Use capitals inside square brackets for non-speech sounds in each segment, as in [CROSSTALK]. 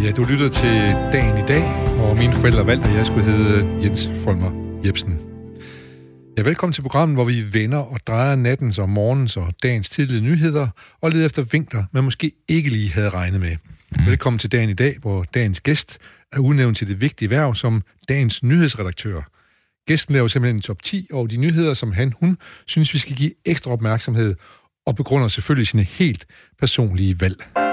Ja, du lytter til Dagen i dag, og mine forældre valgte, at jeg skulle hedde øh, Jens Folmer Jebsen. Ja, velkommen til programmet, hvor vi vender og drejer nattens og morgens og dagens tidlige nyheder og leder efter vinkler, man måske ikke lige havde regnet med. Velkommen til Dagen i dag, hvor dagens gæst er udnævnt til det vigtige værv som dagens nyhedsredaktør. Gæsten laver simpelthen en top 10 over de nyheder, som han, hun synes, vi skal give ekstra opmærksomhed, og begrunder selvfølgelig sine helt personlige valg.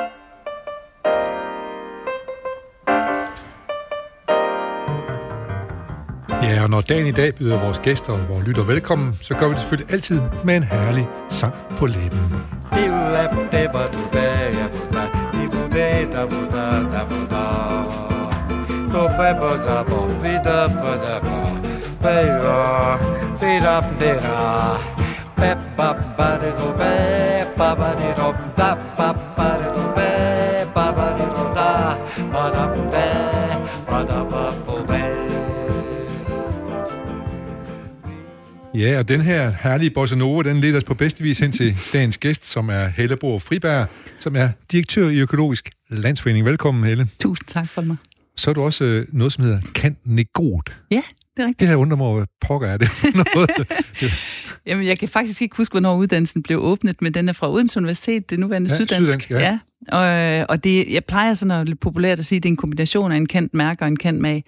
Ja, og når dagen i dag byder vores gæster og vores lytter velkommen, så gør vi det selvfølgelig altid med en herlig sang på læben. Ja, og den her herlige bossa nova, den leder os på bedste vis hen til dagens gæst, som er Helle Bohr Friberg, som er direktør i Økologisk Landsforening. Velkommen, Helle. Tusind tak for mig. Så er du også øh, noget, som hedder Kan Negot. Ja, det er rigtigt. Det her undrer mig, hvad pokker er det [LAUGHS] noget? [LAUGHS] Jamen, jeg kan faktisk ikke huske, hvornår uddannelsen blev åbnet, men den er fra Odense Universitet, det nuværende Ja, Syddansk. Syddansk, ja. ja. Og, og det, jeg plejer sådan at lidt populært at sige, at det er en kombination af en kendt mærke og en kendt mag.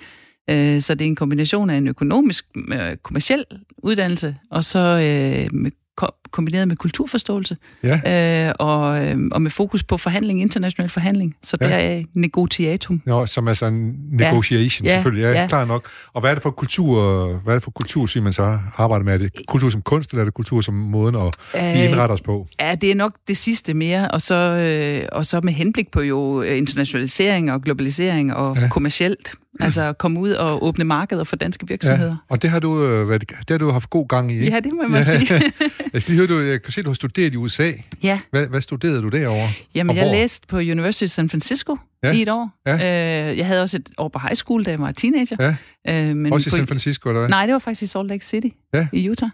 Øh, Så det er en kombination af en økonomisk, øh, kommersiel uddannelse, og så øh, med, kombineret med kulturforståelse, Ja, øh, og, øh, og med fokus på forhandling, international forhandling. Så det Ja. er negotiatum. Nå, som er sådan en negotiation, Ja, selvfølgelig. Ja, ja. klar nok. Og hvad er det for kultur, hvad er det for kultursyn, man så arbejder med? Er det kultur som kunst, eller er det kultur som måden at Øh, vi indretter os på? Ja, det er nok det sidste mere, og så, øh, og så med henblik på jo øh, internationalisering og globalisering og Ja. ja. kommercielt. Altså komme ud og åbne markeder for danske virksomheder. og det har du, øh, det har du haft god gang i, Ja, ikke? ja det må man ja. sige. [LAUGHS] Jeg skal lige du, jeg kan se, du har studeret i USA. ja, Hvad, hvad studerede du derovre? jamen jeg læste på University of San Francisco Ja. i et år. Ja. Øh, jeg havde også et år på high school, da jeg var teenager. Ja. Øh, men Også i San Francisco, eller hvad? Nej, det var faktisk i Salt Lake City Ja. i Utah.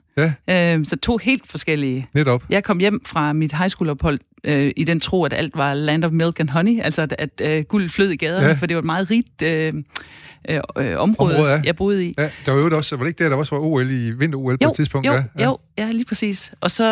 Ja. Øh, så to helt forskellige Netop. Jeg kom hjem fra mit high school ophold øh, i den tro, at alt var land of milk and honey, altså at, at øh, guld flød i gaderne, Ja. for det var et meget rigt øh, øh, øh, område, Område, ja. jeg boede i. Ja, der var jo også, var det ikke der, der også var OL i vinter-OL på et tidspunkt? jo, ja, ja. jo, ja, lige præcis. Og så,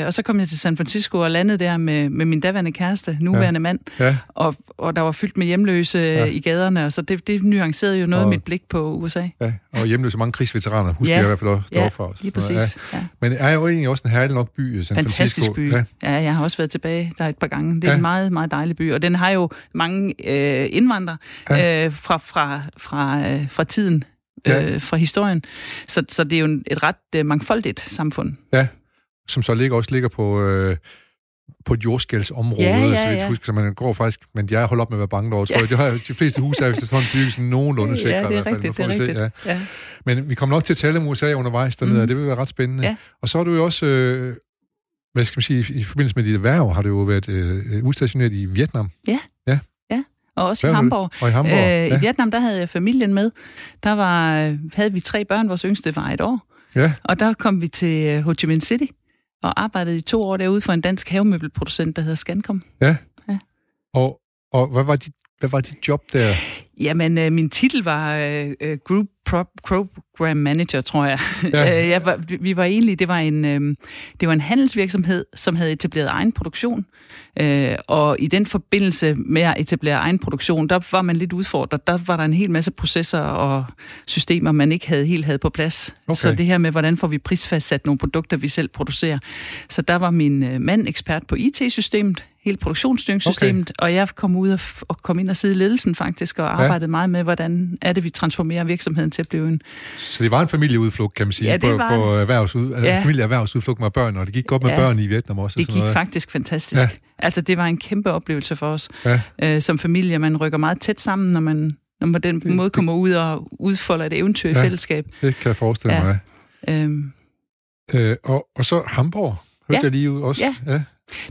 øh, og så kom jeg til San Francisco og landede der med, med min daværende kæreste, nuværende ja. mand, Ja, og, og der var fyldt med hjemløse Ja. ja. i gaderne, og så det, det nuancerede jo noget Og- af mit blik på USA. ja. Og hjemløse mange krigsveteraner, husker Ja. jeg i hvert fald også Ja, deroppe fra. Lige Så, ja. præcis. Ja. Men er jo egentlig også en herlig nok by, San Fantastisk Francisco. by. Ja. Ja. ja, jeg har også været tilbage der et par gange. Det er Ja. ja. en meget, meget dejlig by, og den har jo mange øh, indvandrere Ja. ja. øh, fra, fra, fra, øh, fra tiden, Ja. øh, fra historien. Så, så det er jo et ret øh, mangfoldigt samfund. som så ligger, også ligger på, øh, på et jordskældsområde, Ja, ja, så vidt jeg ja. husker, så man går faktisk, men jeg holder op med at være bange derovre, tror jeg. Det har de fleste huse er efterhånden bygget sådan nogenlunde sikre. [LAUGHS] ja, i det er fald. rigtigt, Nu det er vi se, rigtigt. Ja. Ja. Men vi kommer nok til at tale om USA undervejs dernede, Mhm. og det vil være ret spændende. Ja. Og så er du jo også, øh, hvad skal man sige, i forbindelse med dit erhverv, har du jo været øh, udstationeret i Vietnam Og også Hvad i? Hamburg. og i Hamburg. Øh, ja. I Vietnam, der havde jeg familien med. Der var, øh, havde vi tre børn, vores yngste var et år. ja, Og der kom vi til øh, Ho Chi Minh City og arbejdede i to år derude for en dansk havemøbelproducent, der hedder Scancom. og, og hvad var dit, hvad var dit job der? Jamen, øh, min titel var øh, øh, Group Pro- Program Manager, tror jeg. Ja. Ja. [LAUGHS] jeg var, vi- vi var egentlig, det var, en, øh, det var en handelsvirksomhed, som havde etableret egen produktion. Øh, og i den forbindelse med at etablere egen produktion, der var man lidt udfordret. Der var der en hel masse processer og systemer, man ikke havde helt havde på plads. Okay. Så det her med, hvordan får vi prisfastsat nogle produkter, vi selv producerer. Så der var min øh, mand ekspert på IT-systemet, hele produktionsstyringssystemet, okay. og jeg kom ud og, og kom ind og sidde i ledelsen faktisk, og arbejdede meget med, hvordan er det, vi transformerer virksomheden til at blive en... Så det var en familieudflugt, kan man sige, Ja, det på, var på erhvervsud, ja. Ja. familieerhvervsudflugt med børn, og det gik godt med Ja. børn i Vietnam også. og Det sådan gik noget. faktisk fantastisk. Ja. Ja. Altså, det var en kæmpe oplevelse for os Ja. øh, som familie. Man rykker meget tæt sammen, når man, når man på den Det- måde kommer ud og udfolder et eventyr Ja. i fællesskab. Det kan jeg forestille Ja. mig. Øhm, Øh, og, og så Hamburg, hørte Ja. jeg lige ud også. Ja. ja.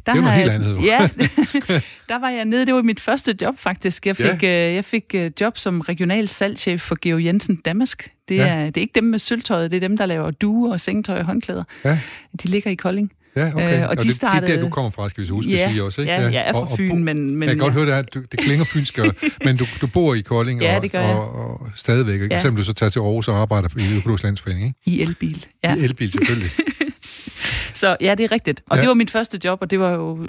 Der Det noget har helt andet, jo. Ja, [LAUGHS] [LAUGHS] der var jeg nede. Det var mit første job, faktisk. Jeg fik, ja. øh, jeg fik øh, job som regional salgschef for Geo Jensen Damask. Det Ja. er, det er ikke dem med sølvtøjet, det er dem, der laver due og sengetøj og håndklæder. Ja. De ligger i Kolding. Ja, okay. Øh, og de startede... det, det er der, du kommer fra, skal vi så huske ja, at sige også, ikke? Ja, jeg er fra og, Fyn, og, men... men jeg kan godt høre, det, er, du, det klinger fynsk, [LAUGHS] men du, du bor i Kolding ja, og, det gør jeg. og, og stadigvæk, ikke? Ja. selvom du så tager til Aarhus og arbejder i Økologisk Landsforening, ikke? I elbil, ja. I elbil, selvfølgelig. Så ja, det er rigtigt. Og Ja. ja. det var mit første job, og det var jo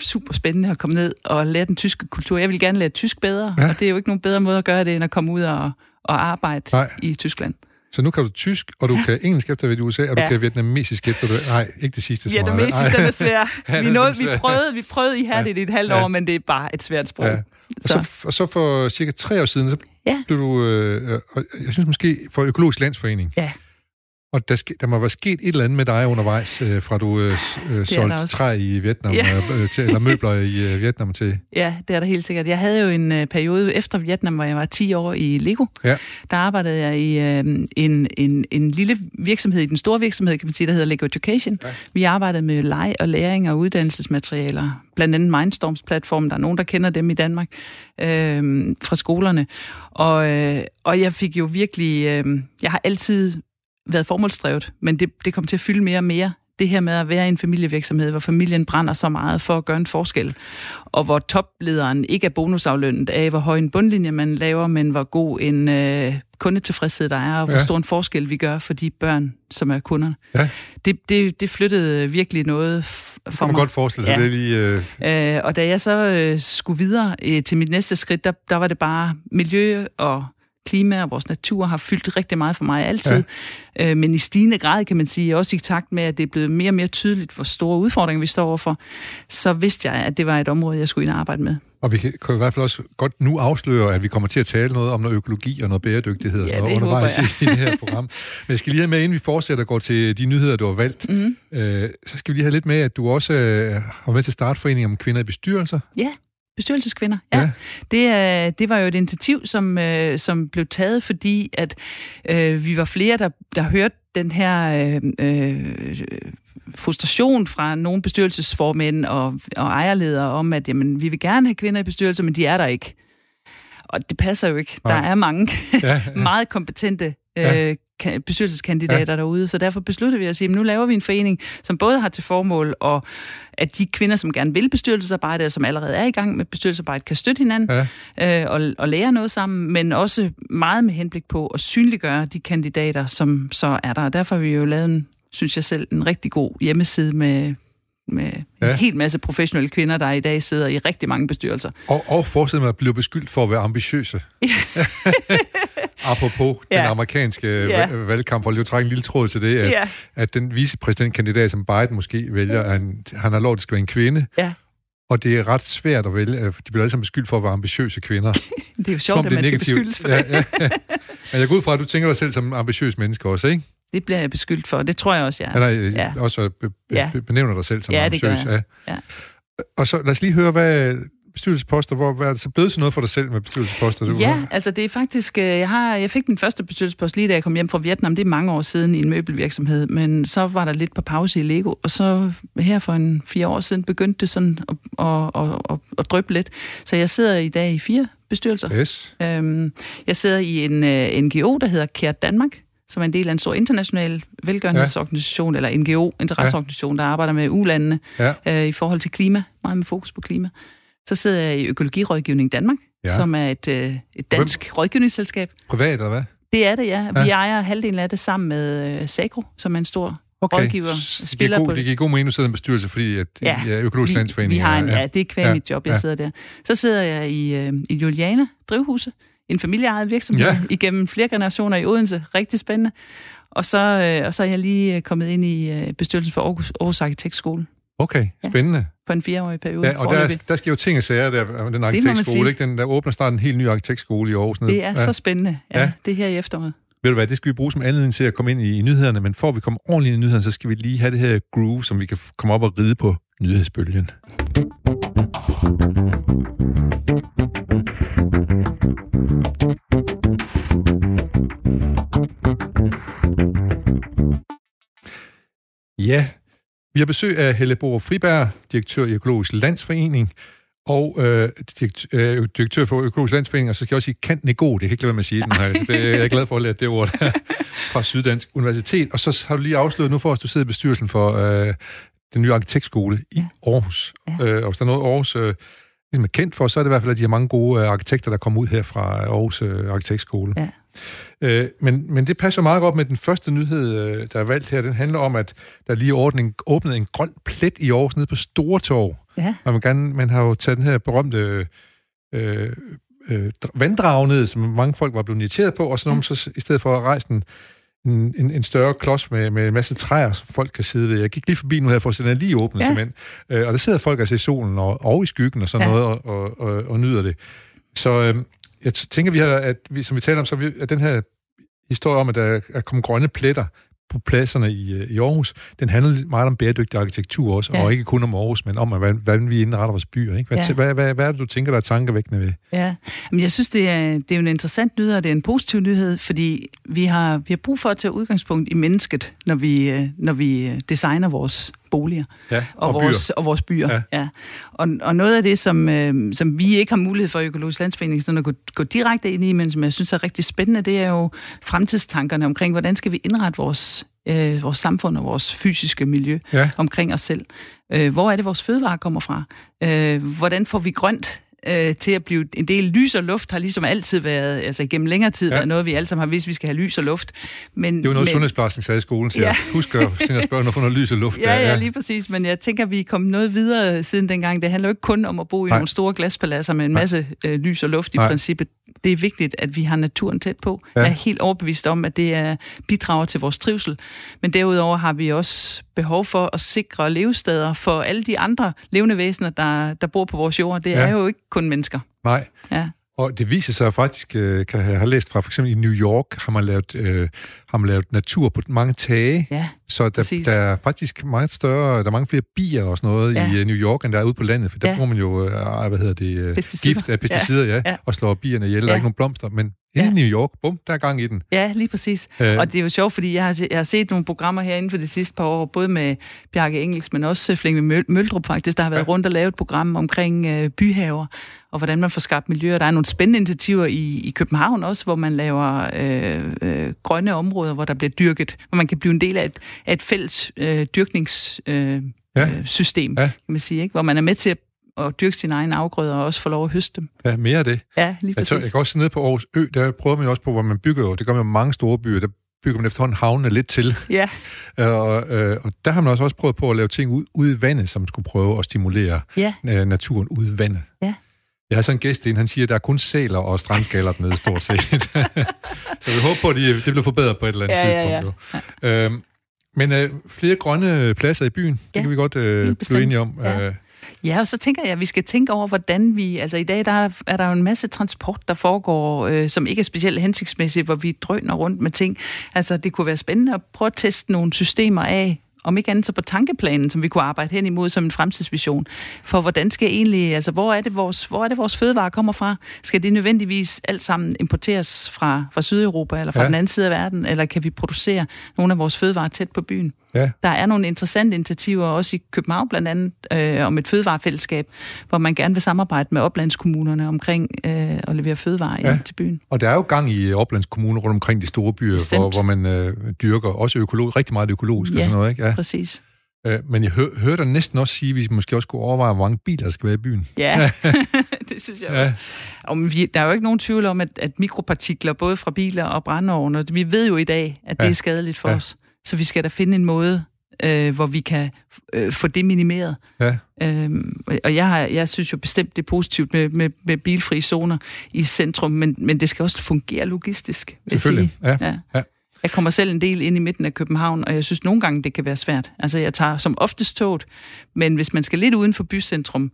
super spændende at komme ned og lære den tyske kultur. Jeg vil gerne lære tysk bedre, Ja. ja. og det er jo ikke nogen bedre måde at gøre det, end at komme ud og, og arbejde Nej. i Tyskland. Så nu kan du tysk, og du kan engelsk efter i USA, og du Ja. kan vietnamesisk efter at Nej, ikke det sidste så Ja, det meget. mest den er svær. Ja, vi, nåede, vi, prøvede, vi prøvede ihærdigt i et halvt Ja. år, men det er bare et svært sprog. Ja. Og så, og så for cirka tre år siden, så Ja. blev du, øh, og jeg synes måske, for Økologisk Landsforening. Ja. Og der, ske, der må være sket et eller andet med dig undervejs, øh, fra du øh, øh, solgte træ i Vietnam, Ja. øh, til, eller møbler i øh, Vietnam til... Ja, det er der helt sikkert. Jeg havde jo en øh, periode efter Vietnam, hvor jeg var 10 år i Lego. Ja. Der arbejdede jeg i øh, en, en, en lille virksomhed, i den store virksomhed, kan man sige, der hedder Lego Education. Ja. Vi arbejdede med leg og læring og uddannelsesmaterialer. Blandt andet Mindstorms-platformen, der er nogen, der kender dem i Danmark, øh, fra skolerne. Og, øh, og jeg fik jo virkelig... Øh, jeg har altid været formålsdrevet, men det, det kom til at fylde mere og mere. Det her med at være i en familievirksomhed, hvor familien brænder så meget for at gøre en forskel, og hvor toplederen ikke er bonusaflønnet af, hvor høj en bundlinje man laver, men hvor god en øh, kundetilfredshed der er, og hvor Ja. stor en forskel vi gør for de børn, som er kunderne. Ja. Det, det, det flyttede virkelig noget f- Det for kan man mig. godt forestille sig, Ja. det lige... Øh, Øh, og da jeg så øh, skulle videre øh, til mit næste skridt, der, der var det bare miljø og klima og vores natur har fyldt rigtig meget for mig altid. Ja. Øh, men i stigende grad, kan man sige, også i takt med, at det er blevet mere og mere tydeligt, hvor store udfordringer vi står overfor, så vidste jeg, at det var et område, jeg skulle ind og arbejde med. og vi kan, kan i hvert fald også godt nu afsløre, at vi kommer til at tale noget om noget økologi og noget bæredygtighed og Ja, noget undervejs i, i det her program. [LAUGHS] Men jeg skal lige have med, inden vi fortsætter og går til de nyheder, du har valgt, Mm. øh, så skal vi lige have lidt med, at du også øh, har været med til startforeningen om kvinder i bestyrelser. Ja, bestyrelseskvinder. Ja. Ja. ja. Det, øh, det var jo et initiativ, som, øh, som blev taget, fordi at øh, vi var flere, der, der hørte den her øh, øh, frustration fra nogle bestyrelsesformænd og, og ejerledere om, at jamen, vi vil gerne have kvinder i bestyrelser, men de er der ikke. Og det passer jo ikke. Nej. Der er mange Ja, [LAUGHS] meget kompetente Ja. øh, ka- bestyrelseskandidater ja. derude, så derfor besluttede vi at sige, at nu laver vi en forening, som både har til formål, og at de kvinder, som gerne vil bestyrelsesarbejde, eller som allerede er i gang med bestyrelsesarbejde, kan støtte hinanden ja. øh, og, og lære noget sammen, men også meget med henblik på at synliggøre de kandidater, som så er der. Og derfor har vi jo lavet en, synes jeg selv, en rigtig god hjemmeside med med Ja. en hel masse professionelle kvinder, der i dag sidder i rigtig mange bestyrelser. Og, og forestil mig at blive beskyldt for at være ambitiøse. [LAUGHS] Apropos ja. den Ja. amerikanske Ja. ja. valgkamp, for lige at trække en lille tråd til det, at, Ja. at den vicepræsidentkandidat, som Biden måske vælger, han, han har lov, at det skal være en kvinde. Ja. Og det er ret svært at vælge, de bliver alle sammen beskyldt for at være ambitiøse kvinder. [LAUGHS] Det er jo sjovt, at man skal beskyldes for ja, det. ja, ja. Men jeg går ud fra, at du tænker dig selv som en ambitiøs menneske også, ikke? Det bliver jeg beskyldt for, det tror jeg også, jeg er. Eller øh, Ja. også be, be, Ja. be, benævner dig selv som Ja, det gør ambitiøs. jeg. Ja. Og så lad os lige høre, hvad bestyrelsesposter, hvor, hvad er det så blevet til noget for dig selv med bestyrelsesposter? Du Ja, altså det er faktisk, øh, jeg, har, jeg fik min første bestyrelsespost lige da jeg kom hjem fra Vietnam, det er mange år siden i en møbelvirksomhed, men så var der lidt på pause i Lego, og så her for en fire år siden begyndte det sådan at, at, at, at, at dryppe lidt. Så jeg sidder i dag i fire bestyrelser. Yes. Øhm, jeg sidder i en uh, NGO, der hedder Kært Danmark, som er en del af en stor international velgørenhedsorganisation, ja. eller NGO, interesseorganisation, der arbejder med ulandene Ja. øh, i forhold til klima, meget med fokus på klima. Så sidder jeg i Økologirådgivning Danmark, Ja. ja. som er et, øh, et dansk rådgivningsselskab. Privat, eller hvad? Det er det, ja. Vi Ja. ejer halvdelen af det sammen med øh, Sagro, som er en stor Okay. rådgiver. S- Det spiller giver, på god, det giver god mening, at du sidder i en bestyrelse, fordi at, Ja, ja, økologisk vi, landsforening vi har en, er- ja, det er kvæg Ja, ja, mit job, jeg ja. ja. sidder der. Så sidder jeg i, øh, i Juliana Drivhuse, en familieejet virksomhed Ja. ja. igennem flere generationer i Odense. Rigtig spændende. Og så, øh, og så er jeg lige øh, kommet ind i øh, bestyrelsen for Aarhus, Aarhus Arkitektskole Okay, Ja. spændende. for en fireårig periode. Ja, og der, der sker jo ting og sager der, den arkitektskole, ikke? Den, der åbner snart en helt ny arkitektskole i Aarhus. nede. det er ja. så spændende. Ja, Ja. ja. Det er her i efteråret. Ved du hvad, det skal vi bruge som anledning til at komme ind i, i nyhederne, men for at vi kommer ordentligt ind i nyhederne, så skal vi lige have det her groove, som vi kan komme op og ride på nyhedsbølgen. Ja, vi har besøg af Helle Borup Friberg, direktør i Økologisk Landsforening, og øh, direkt, øh, direktør for Økologisk Landsforening, og så skal jeg også sige Kant Nego, det kan ikke lade være med at sige den her. Det, jeg er glad for at lære det ord der, fra Syddansk Universitet. Og så har du lige afsløret nu for os, du sidder i bestyrelsen for øh, den nye arkitektskole i Ja. Aarhus. Ja. Øh, og hvis der er noget, Aarhus øh, ligesom er kendt for, så er det i hvert fald, at de har mange gode øh, arkitekter, der kommer ud her fra Aarhus øh, Arkitektskole. Ja. Øh, men, men det passer meget godt med den første nyhed, øh, der er valgt her. Den handler om, at der lige ordnet, åbnet en grøn plet i Aarhus nede på Stortorv. Ja. Man, vil gerne, man har jo taget den her berømte øh, øh, dr- vanddrag ned, som mange folk var blevet irriteret på, og så, ja. så i stedet for at rejse en, en, en, en større klods med, med en masse træer, som folk kan sidde ved. Jeg gik lige forbi nu her, for er lige åbnet Ja. simpelthen. Øh, og der sidder folk altså i solen og, og i skyggen og sådan Ja. noget, og, og, og, og nyder det. Så øh, jeg tænker, vi har, at vi, som vi taler om, så er vi, at den her historie om, at der er kommet grønne pletter på pladserne i, øh, i Aarhus, den handler meget om bæredygtig arkitektur også, Ja. og ikke kun om Aarhus, men om, hvordan, hvordan vi indretter vores byer. Ikke? Hvad, Ja. hvad, hvad, hvad er det, du tænker, der er tankevækkende ved? Ja, men jeg synes, det er, det er en interessant nyhed, og det er en positiv nyhed, fordi vi har, vi har brug for at tage udgangspunkt i mennesket, når vi, øh, når vi øh, designer vores boliger Ja, og, og, vores, og vores byer. Ja. Ja. Ja. Og, og noget af det, som, øh, som vi ikke har mulighed for i Økologisk Landsforening sådan at gå, gå direkte ind i, men som jeg synes er rigtig spændende, det er jo fremtidstankerne omkring, hvordan skal vi indrette vores, øh, vores samfund og vores fysiske miljø Ja. omkring os selv. Øh, hvor er det, vores fødevarer kommer fra? Øh, hvordan får vi grønt øh, til at blive en del lys og luft har ligesom altid været, altså igennem længere tid, ja. Ja. været noget, vi alle sammen har vidst, vi skal have lys og luft. Men, Det er jo noget, men, sundhedsplejersken sagde i skolen, så Ja. jeg husker at spørge, når får noget lys og luft. Ja, ja, lige præcis. Men jeg tænker, vi er kommet noget videre siden dengang. Det handler jo ikke kun om at bo i Nej. nogle store glaspaladser med en masse øh, lys og luft i Nej. princippet. Det er vigtigt, at vi har naturen tæt på. Ja. Jeg er helt overbevist om, at det er bidrager til vores trivsel. Men derudover har vi også behov for at sikre levesteder for alle de andre levende væsener, der, der bor på vores jord. Det Ja. er jo ikke kun mennesker. Nej, Ja. Og det viser sig faktisk, øh, kan jeg have læst fra, for eksempel i New York har man lavet, øh, har man lavet natur på mange tage, Ja, så der, præcis. der er faktisk meget større, der er mange flere bier og sådan noget Ja. i øh, New York, end der er ude på landet, for der Ja. bruger man jo, øh, hvad hedder det, øh, Pesticider. gift af pesticider, ja, Ja. ja, og slår bierne ihjel, der Ja. er ikke nogen blomster, men inde Ja. i New York, bum, der er gang i den. Ja, lige præcis. Øh. Og det er jo sjovt, fordi jeg har, jeg har set nogle programmer her inden for de sidste par år, både med Bjarke Engels, men også Flemming Møl- Møldrup faktisk, der har været. Ja. rundt og lavet et program omkring øh, byhaver, og hvordan man får skabt miljøer. Der er nogle spændende initiativer i, i København også, hvor man laver øh, øh, grønne områder, hvor der bliver dyrket, hvor man kan blive en del af et, af et fælles øh, dyrkningssystem, øh, Ja. øh, system, Ja. kan man sige, ikke? hvor man er med til at, at dyrke sine egne afgrøder og også få lov at høste dem. Ja, mere af det. Ja, lige Jeg, tror, præcis. jeg kan også nede på Aarhus Ø, der prøver man også på, hvor man bygger jo, det gør man mange store byer, der bygger man efterhånden havnene lidt til. Ja, [LAUGHS] Og, øh, og der har man også, også prøvet på at lave ting ud, ude i vandet, som skulle prøve at stimulere ja, øh, naturen ude i vandet. Ja. Jeg har sådan en gæst ind, han siger, at der er kun sæler og strandskaler dernede, stort set. [LAUGHS] så vi håber på, at de, det bliver forbedret på et eller andet Ja, tidspunkt. Ja, ja. Øhm, men øh, flere grønne pladser i byen, det Ja, kan vi godt øh, blive enige om. Ja. Øh, Ja, og så tænker jeg, at vi skal tænke over, hvordan vi... Altså i dag der er, er der jo en masse transport, der foregår, øh, som ikke er specielt hensigtsmæssigt, hvor vi drøner rundt med ting. Altså det kunne være spændende at prøve at teste nogle systemer af, om ikke andet så på tankeplanen, som vi kunne arbejde hen imod som en fremtidsvision. For hvordan skal egentlig, altså hvor er det vores, hvor er det vores fødevarer kommer fra? Skal det nødvendigvis alt sammen importeres fra, fra Sydeuropa eller fra. Ja. den anden side af verden, eller kan vi producere nogle af vores fødevarer tæt på byen? Ja. Der er nogle interessante initiativer, også i København blandt andet, øh, om et fødevarefællesskab, hvor man gerne vil samarbejde med oplandskommunerne omkring øh, at levere fødevarer ja. Ind til byen. Og der er jo gang i Oplands Kommune rundt omkring de store byer, Bestemt. hvor, hvor man øh, dyrker også økolog, rigtig meget økologisk og Ja. sådan noget. Ikke? Ja. Præcis. Øh, men jeg hø, hører dig næsten også sige, at vi måske også skulle overveje, hvor mange biler der skal være i byen. Ja, [LAUGHS] det synes jeg Ja. også. Og vi, der er jo ikke nogen tvivl om, at, at mikropartikler, både fra biler og brændeovne, vi ved jo i dag, at det Ja. er skadeligt for Ja. os. Så vi skal da finde en måde, øh, hvor vi kan øh, få det minimeret. Ja. Øhm, og jeg, har, jeg synes jo bestemt, det er positivt med, med, med bilfrie zoner i centrum, men, men det skal også fungere logistisk. vil Selvfølgelig. sige. Ja. Ja. Ja. Jeg kommer selv en del ind i midten af København, og jeg synes nogle gange, det kan være svært. Altså, jeg tager som oftest toget, men hvis man skal lidt uden for bycentrum,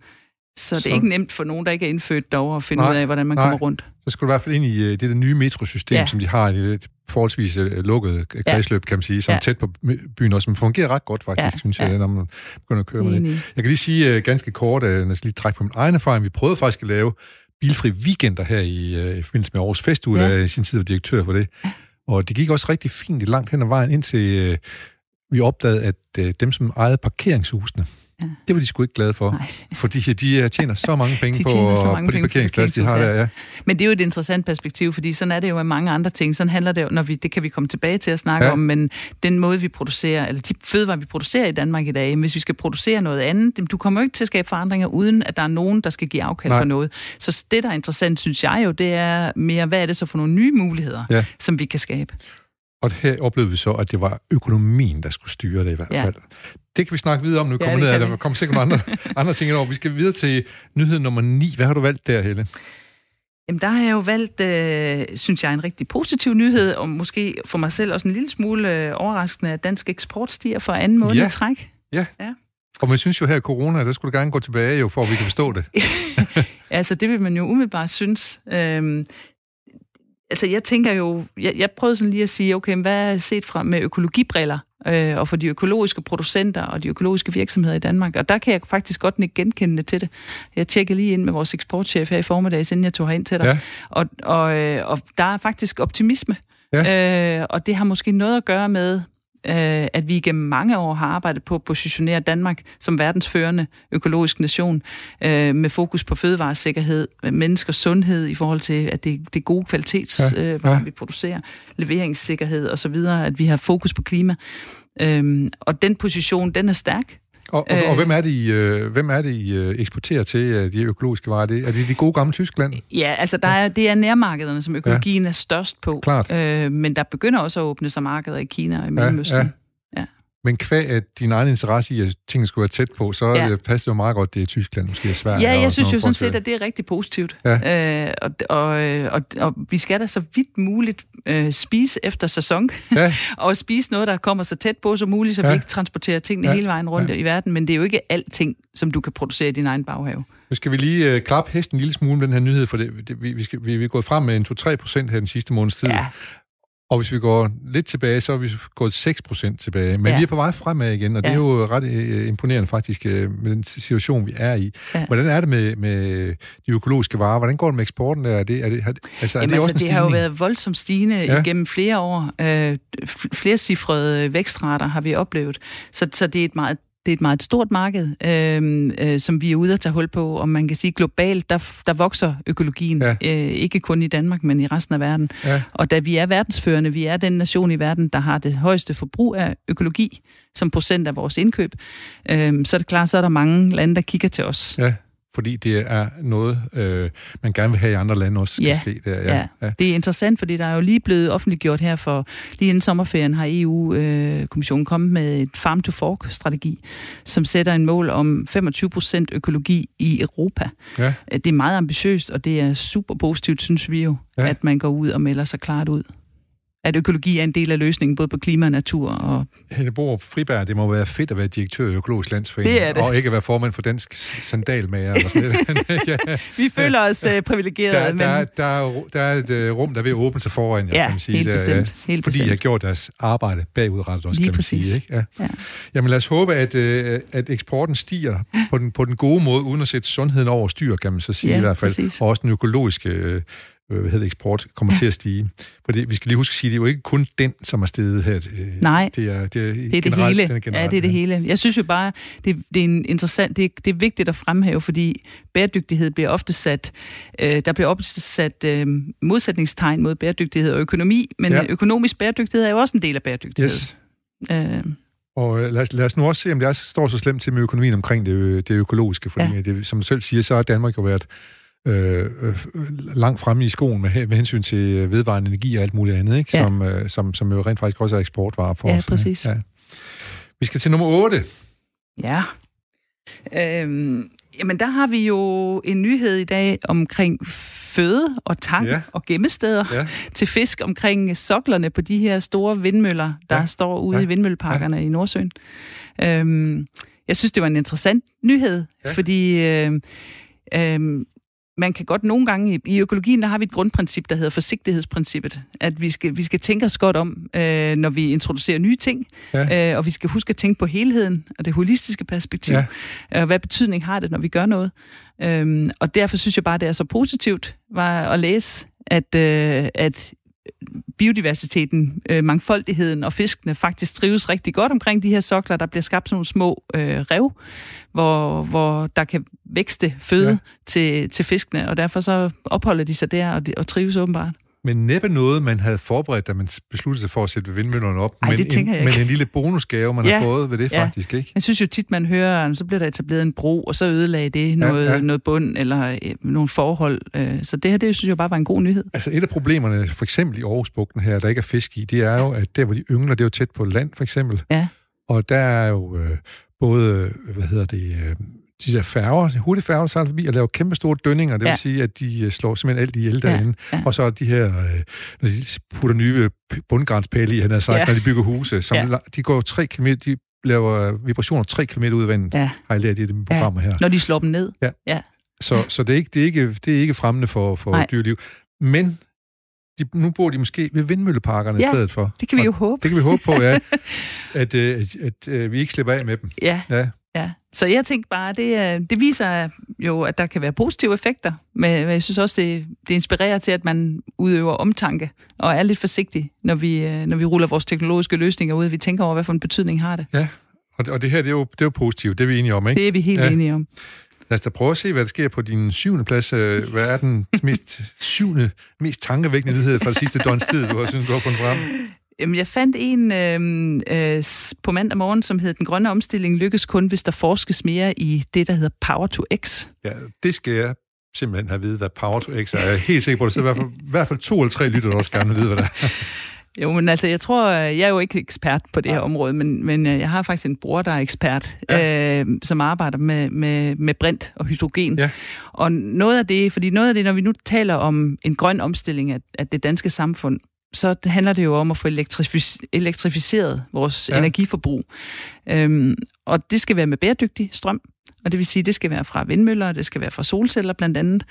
så er det Så- ikke nemt for nogen, der ikke er indfødt derovre, at finde Nej, ud af, hvordan man nej. kommer rundt. Så skal du i hvert fald ind i øh, det der nye metrosystem, Ja. som de har i det forholdsvis øh, lukkede kredsløb, kan man sige, som Ja. er tæt på byen også, som fungerer ret godt faktisk, Ja, synes jeg, ja. når man begynder at køre med det. Jeg kan lige sige ganske kort, når jeg lige trække på min egen erfaring, vi prøvede faktisk at lave bilfri weekender her i, i forbindelse med Aarhus Festuge, Ja. i sin tid var direktør for det. Og det gik også rigtig fint langt hen ad vejen, indtil uh, vi opdagede, at uh, dem, som ejede parkeringshusene, Ja. Det var de sgu ikke glade for, Nej. fordi de tjener så mange [LAUGHS] penge de på, så mange på de parkeringspladser, de har der. Ja. Men det er jo et interessant perspektiv, fordi sådan er det jo med mange andre ting. Sådan handler det jo, når vi, det kan vi komme tilbage til at snakke ja. om, men den måde, vi producerer, eller de fødevarer, vi producerer i Danmark i dag, hvis vi skal producere noget andet, du kommer jo ikke til at skabe forandringer, uden at der er nogen, der skal give afkald Nej. på noget. Så det, der er interessant, synes jeg jo, det er mere, hvad er det så for nogle nye muligheder, ja. som vi kan skabe. Og her oplevede vi så, at det var økonomien, der skulle styre det i hvert fald. Det kan vi snakke videre om, nu ja, kommer ned, der kommer sikkert andre, [LAUGHS] andre ting over. Vi skal videre til nyhed nummer 9. Hvad har du valgt der, Helle? Jamen, der har jeg jo valgt, øh, synes jeg, en rigtig positiv nyhed, og måske for mig selv også en lille smule øh, overraskende, at dansk eksport stiger for anden måned ja. i træk. Ja. ja. Og man synes jo her i corona, der skulle du gerne gå tilbage, jo, for at vi kan forstå det. [LAUGHS] altså, det vil man jo umiddelbart synes. Øhm, altså, jeg tænker jo, jeg, jeg prøvede sådan lige at sige, okay, hvad er set fra med økologibriller, øh, og for de økologiske producenter og de økologiske virksomheder i Danmark. Og der kan jeg faktisk godt ikke genkende til det. Jeg tjekkede lige ind med vores eksportchef her i formiddag, inden jeg tog herind til dig. Ja. Og, og, øh, og der er faktisk optimisme. Ja. Øh, og det har måske noget at gøre med, øh, at vi igennem mange år har arbejdet på at positionere Danmark som verdensførende økologisk nation øh, med fokus på fødevaresikkerhed, menneskers sundhed i forhold til, at det, det er gode kvalitetsvarer, ja, ja. øh, vi producerer, leveringssikkerhed osv., at vi har fokus på klima. Øh, og den position, den er stærk. Og, og, og hvem er det, I, øh, hvem er det, I øh, eksporterer til, øh, de økologiske varer? Er det, er det de gode gamle Tyskland? Ja, altså der er, det er nærmarkederne, som økologien ja. er størst på. Klart. Øh, men der begynder også at åbne sig markeder i Kina og i Mellemøsten. Ja, ja. Men kvæg at din egen interesse i, at tingene skulle være tæt på, så ja. det passer jo meget godt, det er Tyskland, måske er Sverige. Ja, jeg synes jo sådan set, at det er rigtig positivt. Ja. Øh, og, og, og, og vi skal da så vidt muligt øh, spise efter sæson, ja. [LAUGHS] og spise noget, der kommer så tæt på som muligt, så ja. vi ikke transporterer tingene ja. hele vejen rundt ja. i verden. Men det er jo ikke alting, som du kan producere i din egen baghave. Nu skal vi lige øh, klappe hesten en lille smule med den her nyhed, for det, det, vi, vi, skal, vi, vi er gået frem med en 2-3 procent her den sidste måneds tid. Ja. Og hvis vi går lidt tilbage, så er vi gået 6 procent tilbage. Men ja. vi er på vej fremad igen, og ja. det er jo ret øh, imponerende faktisk øh, med den situation, vi er i. Ja. Hvordan er det med, med de økologiske varer? Hvordan går det med eksporten? Er det, er det, altså, Jamen, er det, også altså, det har jo været voldsomt stigende ja. igennem flere år. Øh, flere cifrede vækstrater har vi oplevet. Så, så det er et meget det er et meget stort marked, øh, øh, som vi er ude at tage hul på, og man kan sige globalt, der, der vokser økologien, ja. øh, ikke kun i Danmark, men i resten af verden. Ja. Og da vi er verdensførende, vi er den nation i verden, der har det højeste forbrug af økologi som procent af vores indkøb, øh, så er det klart, så er der mange lande, der kigger til os. Ja fordi det er noget, øh, man gerne vil have i andre lande også skal ja, ske. Der. Ja, ja. det er interessant, fordi der er jo lige blevet offentliggjort her for, lige inden sommerferien har EU-kommissionen øh, kommet med et farm-to-fork-strategi, som sætter en mål om 25 procent økologi i Europa. Ja. Det er meget ambitiøst, og det er super positivt, synes vi jo, ja. at man går ud og melder sig klart ud at økologi er en del af løsningen, både på klima og natur. Og... Helle Borup Friberg, det må være fedt at være direktør i Økologisk Landsforening, det er det. og ikke at være formand for Dansk Sandalmager. Eller sådan [LAUGHS] ja. Vi føler os uh, privilegerede. Der, men... der, der, er, der er et uh, rum, der vil åbne sig foran, ja, kan man sige. Helt bestemt. Der, ja, helt fordi bestemt. I har gjort deres arbejde bagudrettet også, Lige kan man præcis. sige. Ikke? Ja. Ja. Jamen lad os håbe, at, uh, at eksporten stiger på den, på den gode måde, uden at sætte sundheden over styr, kan man så sige ja, i hvert fald. Præcis. Og også den økologiske hvad hedder eksport kommer ja. til at stige. For vi skal lige huske at sige, at det er jo ikke kun den, som er steget her. Nej, det er det, er det, er generelt, det hele. Den generelt, ja, det er det hele. Jeg synes jo bare, det, det er en interessant, det, det er vigtigt at fremhæve, fordi bæredygtighed bliver ofte sat, øh, der bliver ofte sat øh, modsætningstegn mod bæredygtighed og økonomi, men ja. økonomisk bæredygtighed er jo også en del af bæredygtighed. Yes. Øh, og lad os, lad os nu også se, om det er, står så slemt til med økonomien omkring det, det økologiske, fordi ja. det, som du selv siger, så har Danmark jo været øh, langt fremme i skoen med, med hensyn til øh, vedvarende energi og alt muligt andet, ikke? Ja. Som, øh, som, som jo rent faktisk også er eksportvarer for ja, os. Præcis. Ja, Vi skal til nummer 8. Ja. Øhm, jamen, der har vi jo en nyhed i dag omkring føde og tang ja. og gemmesteder ja. til fisk omkring soklerne på de her store vindmøller, der ja. står ude ja. i vindmølleparkerne ja. i Nordsøen. Øhm, jeg synes, det var en interessant nyhed, ja. fordi øh, øh, man kan godt nogle gange, i, i økologien, der har vi et grundprincip, der hedder forsigtighedsprincippet. At vi skal, vi skal tænke os godt om, øh, når vi introducerer nye ting. Ja. Øh, og vi skal huske at tænke på helheden og det holistiske perspektiv. Ja. Øh, hvad betydning har det, når vi gør noget? Øh, og derfor synes jeg bare, det er så positivt var at læse, at, øh, at biodiversiteten, øh, mangfoldigheden og fiskene faktisk trives rigtig godt omkring de her sokler. Der bliver skabt sådan nogle små øh, rev, hvor, hvor der kan vækste føde ja. til, til fiskene, og derfor så opholder de sig der og, de, og trives åbenbart. Men næppe noget, man havde forberedt, da man besluttede sig for at sætte vindmøllerne op. Ej, men, det en, men en lille bonusgave, man Ja, har fået ved det ja. faktisk, ikke? Jeg synes jo tit, man hører, så bliver der etableret en bro, og så ødelagde det noget, ja. ja, noget bund eller øh, nogle forhold. Øh, så det her, det synes jeg bare var en god nyhed. Altså et af problemerne, for eksempel i Aarhusbugten her, der ikke er fisk i, det er jo, at der, hvor de yngler, det er jo tæt på land, for eksempel. Ja. Og der er jo øh, både, hvad hedder det, øh, de der færger, hurtigfærger, der sejler forbi og laver kæmpe store dønninger. Det vil Ja. sige, at de øh, slår simpelthen alt ihjel derinde. ja. Og så er de her, øh, når de putter nye p- bundgarnspæle i, han har sagt, Ja. når de bygger huse, som Ja. de går tre kilometer, de laver vibrationer tre kilometer ud af vandet, Ja. har jeg lært i de programmer her. Når de slår dem ned. Så, så det, er ikke, det, er ikke, det er ikke fremmende for, for Nej. dyreliv. Men de, nu bor de måske ved vindmølleparkerne Ja, i stedet for. Det kan vi Og jo håbe. Det kan vi håbe på, ja. [LAUGHS] At, øh, at, at øh, vi ikke slipper af med dem. Ja, Ja. Ja. Så jeg tænkte bare, det, er- det viser jo, at der kan være positive effekter, men jeg synes også, det, det inspirerer til, at man udøver omtanke og er lidt forsigtig, når vi, øh, når vi ruller vores teknologiske løsninger ud, vi tænker over, hvad for en betydning har det. Og, det- og det her, det er, jo, det er jo positivt, det er vi enige om, ikke? Det er vi helt Ja. ja. enige om. Lad os da prøve at se, hvad der sker på din syvende plads. Øh, Hvad er den mest syvende, mest tankevækkende nyhed fra det sidste døgns tid, du har synes, du har fundet frem? Jamen, jeg fandt en øh, øh, s- på mandag morgen, som hed Den grønne omstilling lykkes kun, hvis der forskes mere i det, der hedder Power to X. Ja, det skal jeg simpelthen have at vide, hvad Power to X er. Jeg er helt sikker på, der sidder i hvert fald, i hvert fald to eller tre lytter, der også gerne vil vide, hvad det er. [LAUGHS] Jo, men altså, jeg tror, jeg er jo ikke ekspert på det her Nej. område, men, men øh, jeg har faktisk en bror, der er ekspert, ja. øh, som arbejder med, med, med brint og hydrogen. Ja. Og noget af det, fordi noget af det, når vi nu taler om en grøn omstilling af, af det danske samfund, så handler det jo om at få elektrifi- elektrificeret vores Ja. energiforbrug. Øhm, og det skal være med bæredygtig strøm, og det vil sige, det skal være fra vindmøller, og det skal være fra solceller blandt andet.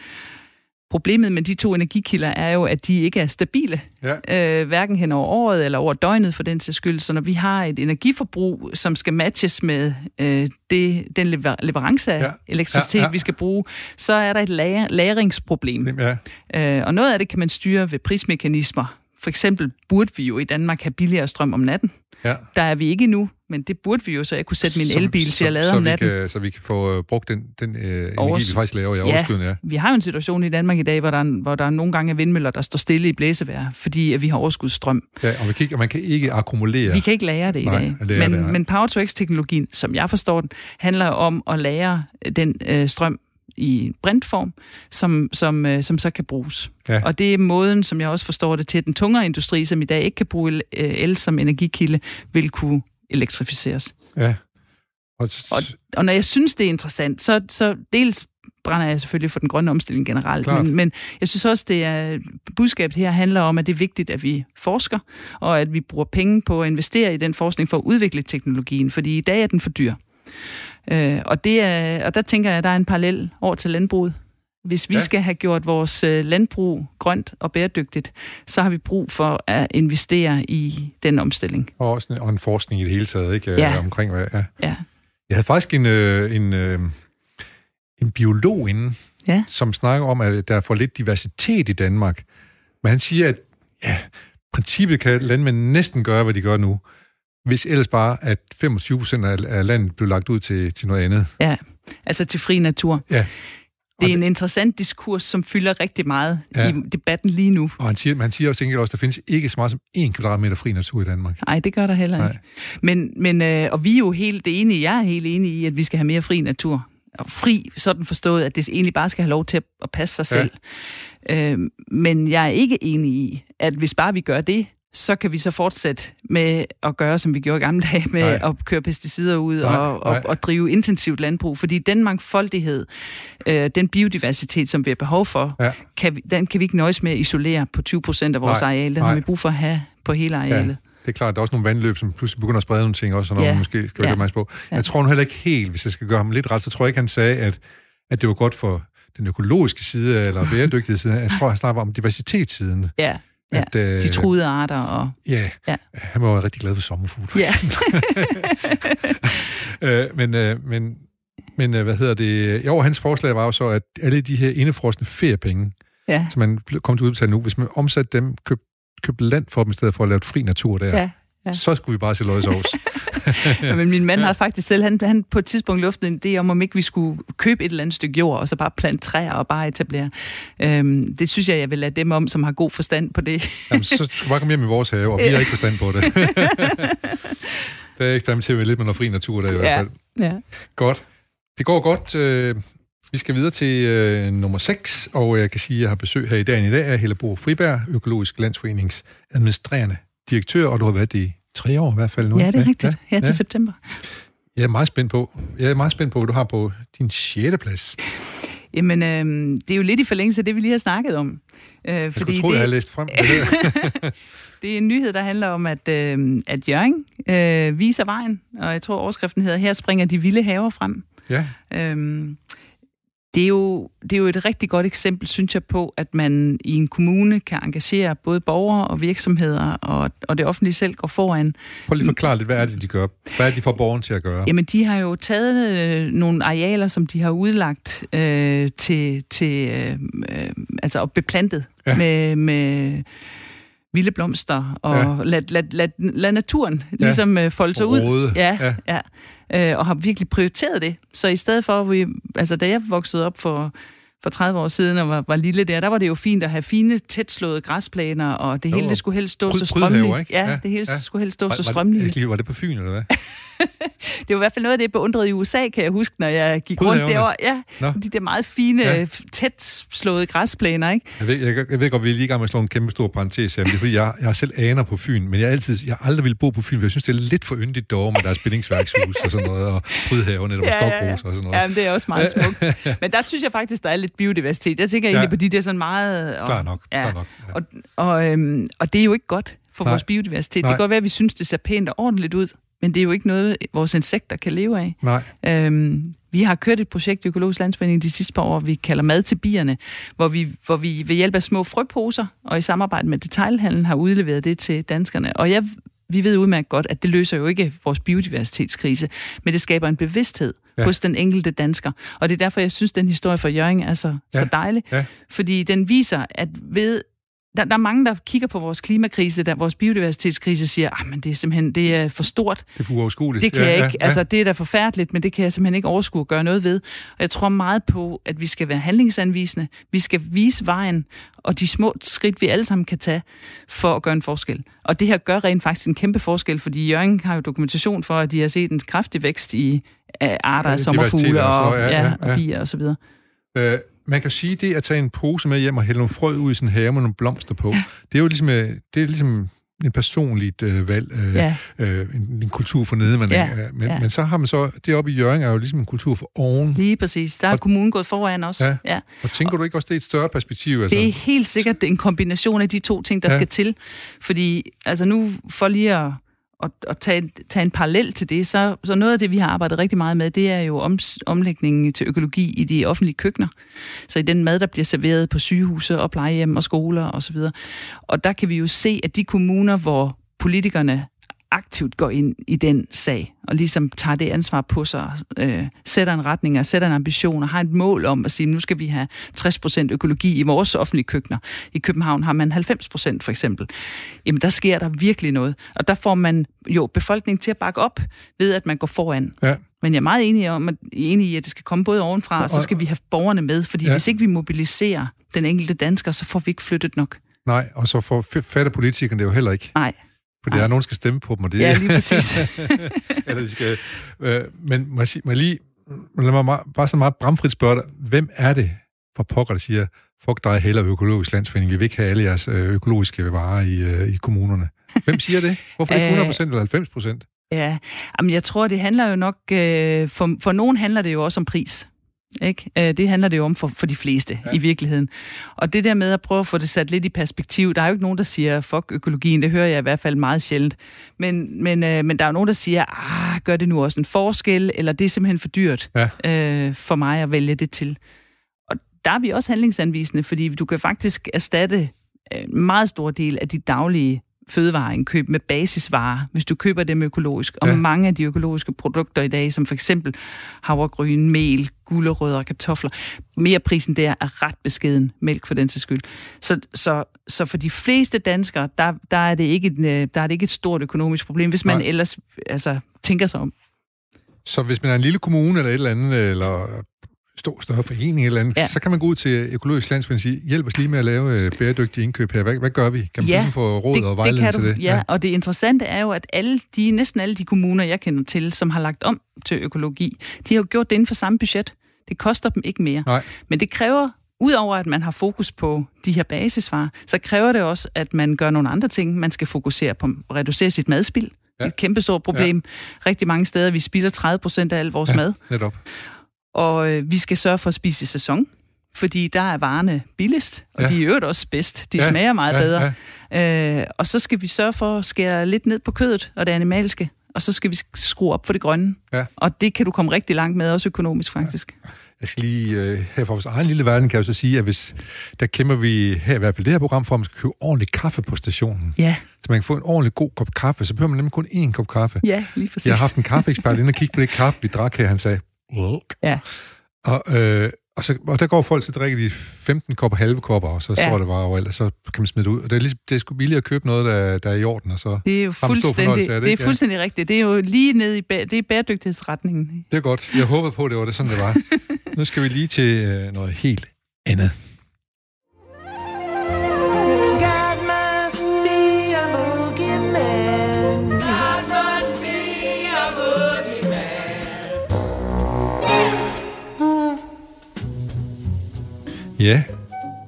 Problemet med de to energikilder er jo, at de ikke er stabile, Ja. øh, hverken hen over året eller over døgnet for den sags skyld. Så når vi har et energiforbrug, som skal matches med øh, det, den lever- leverance af Ja. elektricitet, ja. ja. vi skal bruge, så er der et lager- lagringsproblem. Ja, Øh, og noget af det kan man styre ved prismekanismer. For eksempel burde vi jo i Danmark have billigere strøm om natten. ja. Der er vi ikke nu, men det burde vi jo, så jeg kunne sætte min Så- elbil til at lade så, om natten. Kan, så vi kan få øh, brugt den, den øh, energi, Overs- vi faktisk laver i Ja. overskydende. Ja. Vi har jo en situation i Danmark i dag, hvor der, er, hvor der er nogle gange er vindmøller, der står stille i blæsevejr, fordi at vi har overskudsstrøm. Ja, og vi kan ikke, man kan ikke akkumulere. Vi kan ikke lære det i Nej, dag. lære men, det, men Power to X-teknologien, som jeg forstår den, handler om at lære den øh, strøm i brintform, som, som, øh, som så kan bruges. Ja. Og det er måden, som jeg også forstår det til, at den tungere industri, som i dag ikke kan bruge el, øh, som energikilde, vil kunne elektrificeres. Ja. Og, Og, og når jeg synes, det er interessant, så, så dels brænder jeg selvfølgelig for den grønne omstilling generelt, Klart. men, men jeg synes også, det er budskabet her handler om, at det er vigtigt, at vi forsker, og at vi bruger penge på at investere i den forskning for at udvikle teknologien, fordi i dag er den for dyr. Øh, og, det er, og der tænker jeg, at der er en parallel over til landbruget. Hvis vi Ja. ja. skal have gjort vores øh, landbrug grønt og bæredygtigt, så har vi brug for at investere i den omstilling. og, også en, og en forskning i det hele taget, ikke? Ja. Øh, Omkring hvad, ja. Ja. Jeg havde faktisk en, øh, en, en biolog inde, Ja. som snakker om, at der er for lidt diversitet i Danmark. Men han siger, at ja, princippet kan landmænd næsten gøre, hvad de gør nu, hvis ellers bare, at 25 procent af, landet blev lagt ud til, til noget andet. Ja, altså til fri natur. Ja. Det er en interessant diskurs, som fylder rigtig meget Ja. i debatten lige nu. Og han siger, han siger også, enkelt også, at der findes ikke så meget som en kvadratmeter fri natur i Danmark. Nej, det gør der heller Nej. ikke. Men, men, øh, og vi er jo helt enige, jeg er helt enig i, at vi skal have mere fri natur. Og fri, sådan forstået, at det egentlig bare skal have lov til at, at passe sig Ja. selv. Øh, men jeg er ikke enig i, at hvis bare vi gør det, så kan vi så fortsætte med at gøre, som vi gjorde i gamle dage, med Nej. At køre pesticider ud Nej, og, nej. og, og drive intensivt landbrug. Fordi den mangfoldighed, øh, den biodiversitet, som vi har behov for, Ja. kan vi, den kan vi ikke nøjes med at isolere på 20 procent af vores Nej, areal. Den nej. har vi brug for at have på hele arealet. Det er klart, der er også nogle vandløb, som pludselig begynder at sprede nogle ting også, og noget, Ja. man måske skal være Ja. ja. på. Ja. Jeg tror nu heller ikke helt, hvis jeg skal gøre ham lidt ret, så tror jeg ikke, han sagde, at, at det var godt for den økologiske side, eller bæredygtige side. Jeg tror, han snakker om diversitetssiden. Ja, ja. At, øh, de truede arter og... Ja, Ja. han var jo rigtig glad for sommerfugle. Ja. [LAUGHS] øh, men, øh, men, men øh, hvad hedder det? Jo, hans forslag var jo så, at alle de her indefrosne feriepenge, ja. som man kom til at udbetale nu, hvis man omsatte dem, køb købt land for dem, i stedet for at lave fri natur der. Ja, ja. Så skulle vi bare se løgsovs. [LAUGHS] ja, men min mand har faktisk selv, han, han på et tidspunkt luftet en idé om, om ikke vi skulle købe et eller andet stykke jord, og så bare plante træer og bare etablere. Øhm, det synes jeg, jeg vil lade dem om, som har god forstand på det. [LAUGHS] Jamen, så skulle bare komme hjem i vores have, og vi har ikke forstand på det. [LAUGHS] der eksperimenterer vi lidt med noget fri natur der i ja. hvert fald. Ja. Godt. Det går godt. Øh, vi skal videre til øh, nummer 6, og jeg kan sige, at jeg har besøg her i dagen i dag af Hellebo Friberg, Økologisk Landsforenings administrerende direktør, og du har været det i tre år i hvert fald nu. Ja, det er rigtigt. Ja, her til ja. september. Jeg er meget spændt på, jeg er meget spændt på, hvad du har på din 6. plads. Jamen, øh, det er jo lidt i forlængelse af det, vi lige har snakket om. Øh, jeg fordi skulle tro, det... jeg havde læst frem. [LAUGHS] det er en nyhed, der handler om, at, øh, at Jørgen øh, viser vejen, og jeg tror, overskriften hedder, her springer de vilde haver frem. Ja. Øhm, det er, jo, det er jo et rigtig godt eksempel, synes jeg, på, at man i en kommune kan engagere både borgere og virksomheder, og, og det offentlige selv går foran. Prøv lige at forklare lidt, hvad er det, de gør? Hvad er det, de får borgeren til at gøre? Jamen, de har jo taget øh, nogle arealer, som de har udlagt øh, til, til øh, øh, altså beplantet ja. med, med vilde blomster, og ja. lad, lad, lad, lad naturen ligesom ja. folde sig ud. Ja, ja. ja øh, og har virkelig prioriteret det. Så i stedet for, vi, altså da jeg voksede op for, for 30 år siden og var, var lille der, der var det jo fint at have fine, tætslåede græsplaner, og det hele det skulle helst stå så strømligt. Ja, ja, det hele ja. skulle helst stå var, så strømligt. Var, var det på Fyn, eller hvad? [LAUGHS] [LAUGHS] det var i hvert fald noget af det, jeg beundrede i USA, kan jeg huske, når jeg gik rundt derovre. Ja, Nå. de der meget fine, ja. tæt slåede græsplæner, ikke? Jeg ved, jeg, jeg ved godt, vi er lige i gang med at slå en kæmpe stor parentes her, men det er fordi, jeg, jeg selv aner på Fyn, men jeg, altid, jeg aldrig vil bo på Fyn, for jeg synes, det er lidt for yndigt derovre med deres bindingsværkshus og sådan noget, og prydhaven og ja, stokroser ja, ja. og sådan noget. Ja, men det er også meget smukt. [LAUGHS] men der synes jeg faktisk, der er lidt biodiversitet. Jeg tænker ja. egentlig på de der sådan meget... Og, klar nok, ja, klar nok. Ja. Og, og, øhm, og det er jo ikke godt for Nej. vores biodiversitet. Nej. Det kan godt være, at vi synes, det ser pænt og ordentligt ud, men det er jo ikke noget, vores insekter kan leve af. Nej. Øhm, vi har kørt et projekt i Økologisk Landsforening de sidste par år, vi kalder Mad til bierne, hvor vi, hvor vi ved hjælp af små frøposer og i samarbejde med detailhandlen har udleveret det til danskerne. Og jeg, vi ved udmærket godt, at det løser jo ikke vores biodiversitetskrise, men det skaber en bevidsthed ja. hos den enkelte dansker. Og det er derfor, jeg synes, den historie for Jørgen er så, ja. så dejlig. Ja. Fordi den viser, at ved der, der er mange, der kigger på vores klimakrise, der vores biodiversitetskrise, siger, at ah, det er simpelthen det er for stort. Det er for uoverskueligt. Det kan ja, jeg ikke, ja, altså det er da forfærdeligt, men det kan jeg simpelthen ikke overskue at gøre noget ved. Og jeg tror meget på, at vi skal være handlingsanvisende. Vi skal vise vejen, og de små skridt, vi alle sammen kan tage for at gøre en forskel. Og det her gør rent faktisk en kæmpe forskel, fordi Jørgen har jo dokumentation for, at de har set en kraftig vækst i arter af ja, sommerfugle og, og, ja, ja, ja. og bier osv. Øh, man kan sige, det at tage en pose med hjem og hælde nogle frø ud i en have med nogle blomster på, ja. det er jo ligesom, øh, det er ligesom en personligt øh, valg, øh, ja. øh, en, en kultur for nede, man ja. er, men, ja. men så har man så, det oppe i Jørgen er jo ligesom en kultur for oven. Lige præcis, der er og, kommunen gået foran også. Ja. ja. Og tænker og, du ikke også, det er et større perspektiv? Altså? Det er helt sikkert er en kombination af de to ting, der ja. skal til, fordi altså nu for lige at at, at tage, tage en parallel til det, så, så noget af det, vi har arbejdet rigtig meget med, det er jo om, omlægningen til økologi i de offentlige køkkener. Så i den mad, der bliver serveret på sygehuse og plejehjem og skoler osv. Og, og der kan vi jo se, at de kommuner, hvor politikerne aktivt går ind i den sag, og ligesom tager det ansvar på sig, øh, sætter en retning og sætter en ambition, og har et mål om at sige, nu skal vi have 60% økologi i vores offentlige køkkener. I København har man 90% for eksempel. Jamen, der sker der virkelig noget. Og der får man jo befolkningen til at bakke op ved, at man går foran. Ja. Men jeg er meget enig, om, at, enig i, at det skal komme både ovenfra, og så skal vi have borgerne med, fordi ja. hvis ikke vi mobiliserer den enkelte dansker, så får vi ikke flyttet nok. Nej, og så får fatter politikerne det jo heller ikke. Nej. For det er, nogen skal stemme på dem, og det Ja, lige præcis. [LAUGHS] Eller de skal, øh, men må jeg, må jeg lige, lad mig meget, bare så meget bramfrit spørge dig, hvem er det for pokker, der siger, fuck dig heller økologisk landsforening, vi vil ikke have alle jeres øh, økologiske varer i, øh, i kommunerne. Hvem siger det? Hvorfor ikke [LAUGHS] 100% eller 90%? Ja, jamen jeg tror, det handler jo nok, øh, for, for nogen handler det jo også om pris. Ikke? Øh, det handler det jo om for, for de fleste ja. i virkeligheden. Og det der med at prøve at få det sat lidt i perspektiv, der er jo ikke nogen, der siger, fuck økologien, det hører jeg i hvert fald meget sjældent. Men, men, øh, men der er jo nogen, der siger, ah, gør det nu også en forskel, eller det er simpelthen for dyrt ja. øh, for mig at vælge det til. Og der er vi også handlingsanvisende, fordi du kan faktisk erstatte en meget stor del af de daglige fødevareindkøb med basisvarer, hvis du køber dem økologisk. Og Ja. mange af de økologiske produkter i dag, som for eksempel havregryn, mel, gulerødder og kartofler, mere prisen der er ret beskeden, mælk for den til skyld. Så, så, så for de fleste danskere, der, der, er det ikke et, øh, der er det ikke et stort økonomisk problem, hvis man Nej. ellers altså, tænker sig om. Så hvis man er en lille kommune eller et eller andet, eller stor, større forening eller andet, ja. Så kan man gå ud til Økologisk Landsforening og sige, hjælp os lige med at lave øh, bæredygtige indkøb her. Hvad, hvad gør vi? Kan man Ja, ligesom få råd og vejledning til det? Ja, ja, og det interessante er jo, at alle de, næsten alle de kommuner, jeg kender til, som har lagt om til økologi, de har jo gjort det inden for samme budget. Det koster dem ikke mere. Nej. Men det kræver, udover at man har fokus på de her basisvarer, så kræver det også, at man gør nogle andre ting. Man skal fokusere på at reducere sit madspild. Ja. Det er et kæmpestort problem. Ja. Rigtig mange steder, vi spilder 30 procent af al vores ja. mad. Netop. Og øh, vi skal sørge for at spise i sæson, fordi der er varerne billigst, og Ja. ja. de er i øvrigt også bedst. De Ja, ja. smager meget ja, ja, bedre. Ja. Øh, og så skal vi sørge for at skære lidt ned på kødet og det animalske, og så skal vi skrue op for det grønne. Ja. Og det kan du komme rigtig langt med, også økonomisk faktisk. Jeg skal lige, øh, her fra vores egen lille verden, kan jeg jo så sige, at hvis, der kæmper vi her i hvert fald det her program for, at man skal købe ordentlig kaffe på stationen. Ja, Så man kan få en ordentlig god kop kaffe, så behøver man nemlig kun én kop kaffe. ja lige præcis. Jeg har haft en kaffeekspert inde og kigge på det kaffe, vi drak her. Han sagde, Ja. Og, øh, og, så, og der går folk til at drikke de 15 kopper halve kopper, og så Ja. står det bare overalt, og så kan man smide det ud. Og det er, ligesom, det er sgu billigt at købe noget, der, der er i orden, og så... Det er jo fuldstændig, af det, det, er fuldstændig rigtigt. Det er jo lige nede i bæ- det er bæredygtighedsretningen. Det er godt. Jeg håber på, det var det sådan, det var. [LAUGHS] nu skal vi lige til øh, noget helt andet. Ja,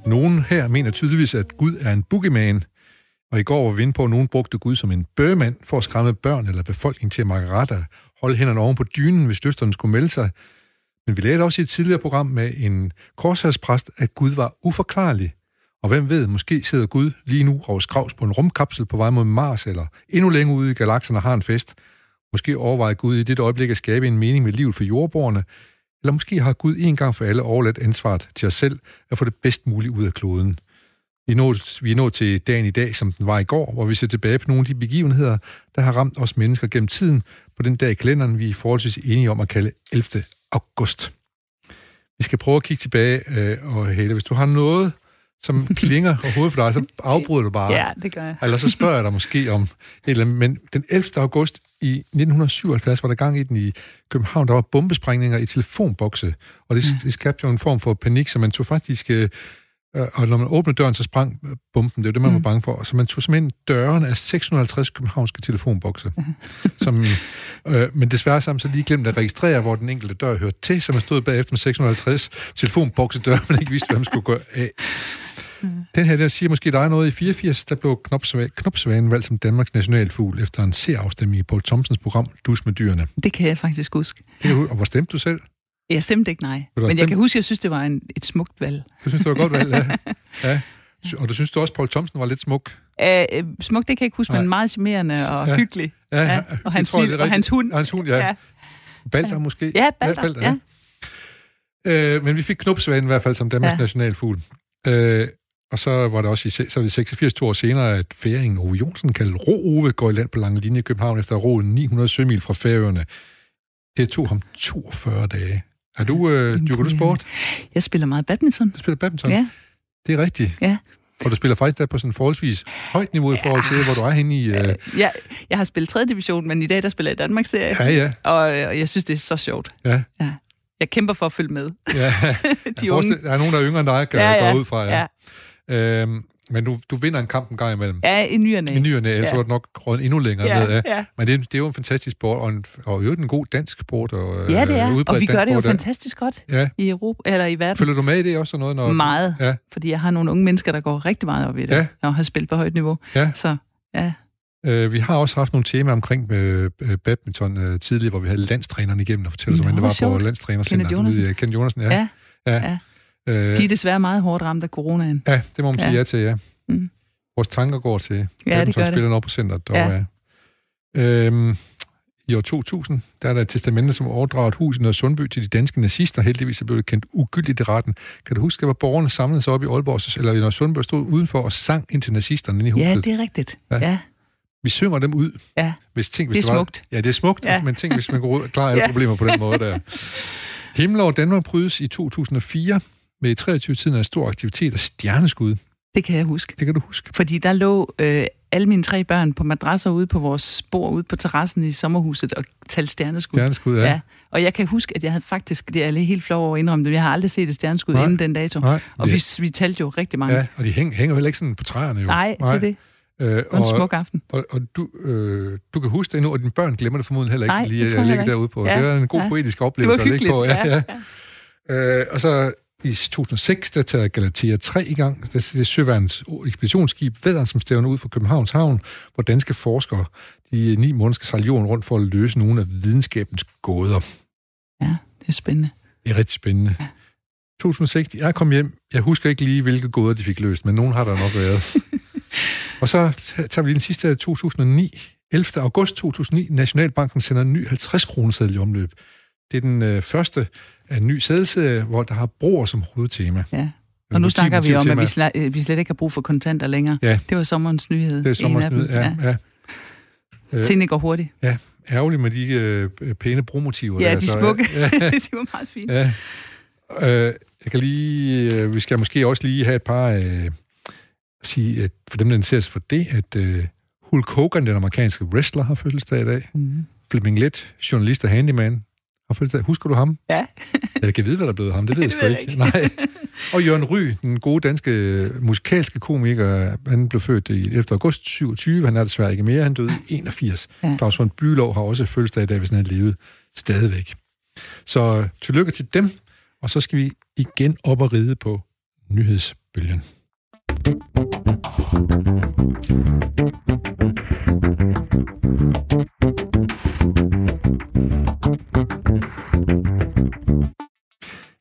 nogen her mener tydeligvis, at Gud er en boogeyman, og i går var vi inde på, at nogen brugte Gud som en bøgemand for at skræmme børn eller befolkning til at makke ret holde hænderne oven på dynen, hvis døsterne skulle melde sig. Men vi lærte også i et tidligere program med en korshærspræst, at Gud var uforklarlig. Og hvem ved, måske sidder Gud lige nu og skravs på en rumkapsel på vej mod Mars, eller endnu længere ude i galaksen og har en fest. Måske overvejer Gud i dette øjeblik at skabe en mening med livet for jordborgerne, eller måske har Gud en gang for alle overladt ansvaret til os selv at få det bedst muligt ud af kloden. Vi er, nået, vi er nået til dagen i dag, som den var i går, hvor vi ser tilbage på nogle af de begivenheder, der har ramt os mennesker gennem tiden på den dag i kalenderen, vi er forholdsvis enige om at kalde 11. august. Vi skal prøve at kigge tilbage, øh, og Helle, hvis du har noget, som [LAUGHS] klinger overhovedet for dig, så afbryder du bare. Ja, det gør jeg. Eller så spørger jeg dig måske om et eller andet. Men den 11. august i 1977 var der gang i den i København. Der var bombesprængninger i telefonbokse, og det, det skabte jo en form for panik, så man tog faktisk... Øh, og når man åbnede døren, så sprang bomben. Det var det, man var bange for. Så man tog simpelthen døren af 650 københavnske telefonbokse. [LAUGHS] som, øh, men desværre sammen så lige glemt at registrere, hvor den enkelte dør hørte til, så man stod bagefter med 650 telefonbokse døre, man ikke vidste, hvad man skulle gøre af. Den her der siger måske dig noget. I 84, der blev knopsvanen, knopsvanen valgt som Danmarks nationalfugl efter en C-afstemning i Paul Thomsens program Dus med dyrene. Det kan jeg faktisk huske. Det og hvor stemte du selv? Jeg stemte ikke nej. Men jeg stemt? kan huske, at jeg synes, det var en, et smukt valg. Du synes, det var godt valgt, ja. [LAUGHS] ja. Og du synes du også, Paul Thomsen var lidt smuk? Æh, øh, smukt, det kan jeg ikke huske, Nej. men meget charmerende og Ja. hyggelig. Ja, Ja, og hans tror jeg, lille- og hans hund. Og hans hund, ja. ja. Balder måske? Ja, Balder, Balder, ja. Øh, men vi fik knopsvanen i hvert fald som Danmarks. Ja. nationalfugl. Øh, og så var det også i, så var det 86 år senere, at færingen Ove Jonsen, kaldet Ro-Ove, går i land på lange linje i København efter at ro 900 sømil fra Færøerne. Det tog ham 42 dage. Er du, øh, dyrker du sport? Jeg spiller meget badminton. Du spiller badminton? Ja. Det er rigtigt. Ja. Og du spiller faktisk der på sådan forholdsvis højt niveau i forhold til, hvor du er henne i... Øh, Jeg, jeg har spillet 3. division, men i dag der spiller jeg i Danmarks serie. ja, ja, Og, og jeg synes, det er så sjovt. ja. Ja. Jeg kæmper for at følge med. ja. [LAUGHS] De unge. Der er nogen, der er yngre end dig, kan Ja, ja. gå ud fra. Ja. Ja, Øhm, men du, du vinder en kamp en gang imellem. ja i ny og næ. I ny og næ, ellers Ja. var det nok røget endnu længere Ja, ned af. ja. Men det, er- det er jo en fantastisk sport, og, en, og øvrigt en god dansk sport. Og, Ja, det øh, er. Og vi gør det jo fantastisk godt Ja. i Europa, eller i verden. Følger du med i det også? Noget, når, Meget. Ja, Fordi jeg har nogle unge mennesker, der går rigtig meget op i det, Ja. og har spillet på højt niveau. Ja. Så ja, øh, vi har også haft nogle temaer omkring øh, øh, badminton øh, tidligere, hvor vi havde landstræneren igennem og fortælle os, hvordan det var på landstrænercenteret. Kenneth Jonasen. Kenneth Jonasen, ja. ja. ja. ja. Øh, de er desværre meget hårdt ramt af coronaen. ja, det må man sige Ja. til, ja. Mm. Vores tanker går til Ja, det gør det. badmintonspillerne over på centret. Og, Ja. øhm, I år 2000, der er der et testamente, som overdrager et hus i Sundby til de danske nazister. Heldigvis så blev det kendt ugyldigt i retten. Kan du huske, at borgerne samlede sig op i Aalborg, eller i Nørre Sundby stod udenfor og sang ind til nazisterne i huset? Ja, det er rigtigt. Ja. Ja. vi synger dem ud. Ja, Hvis ting, hvis Det er var, smukt. Ja, det er smukt, ja. Men tænk, hvis man kunne klare [LAUGHS] alle. Ja. problemer på den måde der. Himmel over Danmark prydes i 2004 med 23 tiden af stor aktivitet og stjerneskud. det kan jeg huske. Det kan du huske. Fordi der lå øh, alle mine tre børn på madrasser ude på vores bord ude på terrassen i sommerhuset og talte stjerneskud. Stjerneskud, ja. Ja. Og jeg kan huske, at jeg havde faktisk, det er helt flov over at indrømme det, jeg har aldrig set et stjerneskud Nej. inden den dato. Nej, Og ja. vi, vi talte jo rigtig mange. Ja, og de hænger, hænger jo heller ikke sådan på træerne jo. Nej, det er det. Øh, Det var en smuk aften. Og, og du, øh, du kan huske det nu, og dine børn glemmer det formodentlig heller ikke Nej, lige det at ligge derude på. Ja, Det var en god ja. poetisk Det oplevelse var at ligge på. Ja, ja. ja. Øh, og så i 2006, der tager Galatea 3 i gang. Det er Søværens ekspeditionsskib Vædderen, som stævner ud fra Københavns Havn, hvor danske forskere de ni måneder skal sejle jorden rundt for at løse nogle af videnskabens gåder. ja, det er spændende. Det er rigtig spændende. Ja. 2006, jeg kom hjem. Jeg husker ikke lige, hvilke gåder de fik løst, men nogen har der nok været. [LAUGHS] og så tager vi den sidste af 2009. 11. august 2009, Nationalbanken sender en ny 50 kroner i omløb. Det er den øh, første af en ny sædelserie, hvor der har broer som hovedtema. Ja. Og nu snakker vi om, at vi, slet, øh, vi slet ikke har brug for kontanter længere. Ja. Det var sommerens nyhed. Det er En sommerens nyhed, ja. ja. Øh, Tingene går hurtigt. ja. Ærgerligt med de øh, pæne bromotiver. Ja, der, de så, smukke. Ja, [LAUGHS] de var meget fine. Ja. Øh, jeg kan lige, øh, vi skal måske også lige have et par, øh, sige, at for dem, der interesserer sig for det, at øh, Hulk Hogan, den amerikanske wrestler, har fødselsdag i dag. Mm. Flemming Let, journalist og handyman, har fødselsdag. Husker du ham? Ja. Jeg kan vide, hvad der er blevet ham. Det [LAUGHS] ved jeg sgu ikke. ikke. Nej. Og Jørgen Ry, den gode danske øh, musikalske komiker, han blev født i 11. august 27. Han er desværre ikke mere. Han døde i 81. Ja. Claus von Bylov har også fødselsdag i dag, hvis han havde levet stadigvæk. Så øh, tillykke til dem, og så skal vi igen op og ride på nyhedsbølgen.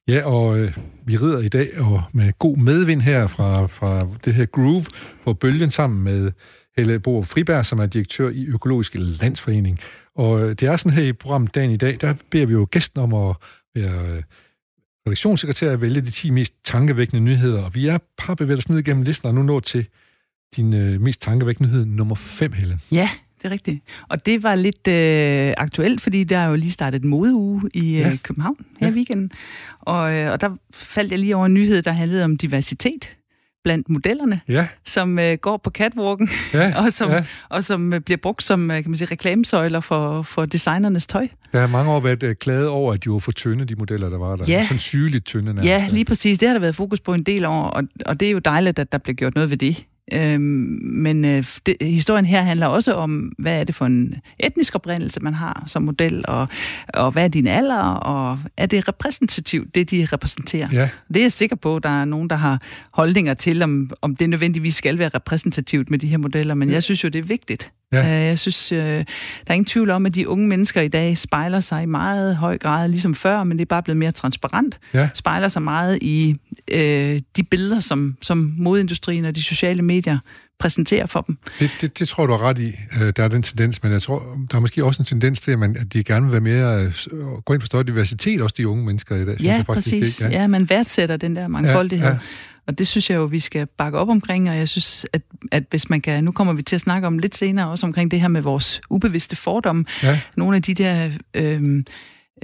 Ja, og øh, vi rider i dag og med god medvind her fra, fra det her groove på bølgen sammen med Helle Bo Friberg, som er direktør i Økologiske Landsforening. Og øh, det er sådan her i programmet dagen i dag, der beder vi jo gæsten om at være øh, redaktionssekretær at vælge de 10 mest tankevækkende nyheder. Og vi er par bevæget os ned igennem listen og nu nået til din øh, mest tankevækkende nyhed nummer 5, Helle. Ja, det er rigtigt. Og det var lidt øh, aktuelt, fordi der er jo lige startet en modeuge i øh, Ja. København her Ja. i weekenden. Og, øh, og der faldt jeg lige over en nyhed, der handlede om diversitet blandt modellerne, Ja, som øh, går på catwalken, ja, [LAUGHS] og som, ja. og som øh, bliver brugt som øh, kan man sige, reklamesøjler for, for designernes tøj. Der har mange år været øh, klaget over, at de var for tynde, de modeller, der var der. Ja. Sådan sygeligt tynde nærmest. Ja, lige præcis. Det har der været fokus på en del år, og, og det er jo dejligt, at der bliver gjort noget ved det. Øhm, men øh, det, historien her handler også om, hvad er det for en etnisk oprindelse, man har som model, og, og hvad er din alder, og er det repræsentativt, det de repræsenterer? Ja, Det er jeg sikker på, der er nogen, der har holdninger til, om, om det nødvendigvis skal være repræsentativt med de her modeller, men jeg synes jo, det er vigtigt. Ja. Øh, Jeg synes, øh, der er ingen tvivl om, at de unge mennesker i dag spejler sig i meget høj grad, ligesom før, men det er bare blevet mere transparent. Ja. Spejler sig meget i øh, de billeder, som, som modindustrien og de sociale medier præsenterer for dem. Det, det, det tror du har ret i. Øh, Der er den tendens, men jeg tror, der er måske også en tendens til, at, man, at de gerne vil være mere, gå ind for større diversitet, også de unge mennesker i dag. synes ja, jeg faktisk, præcis. Ikke? Ja. ja, man værdsætter den der mangfoldighed. Ja. ja. Og det synes jeg jo, vi skal bakke op omkring, og jeg synes, at, at hvis man kan, nu kommer vi til at snakke om lidt senere også omkring det her med vores ubevidste fordomme. Ja. Nogle af de der øhm,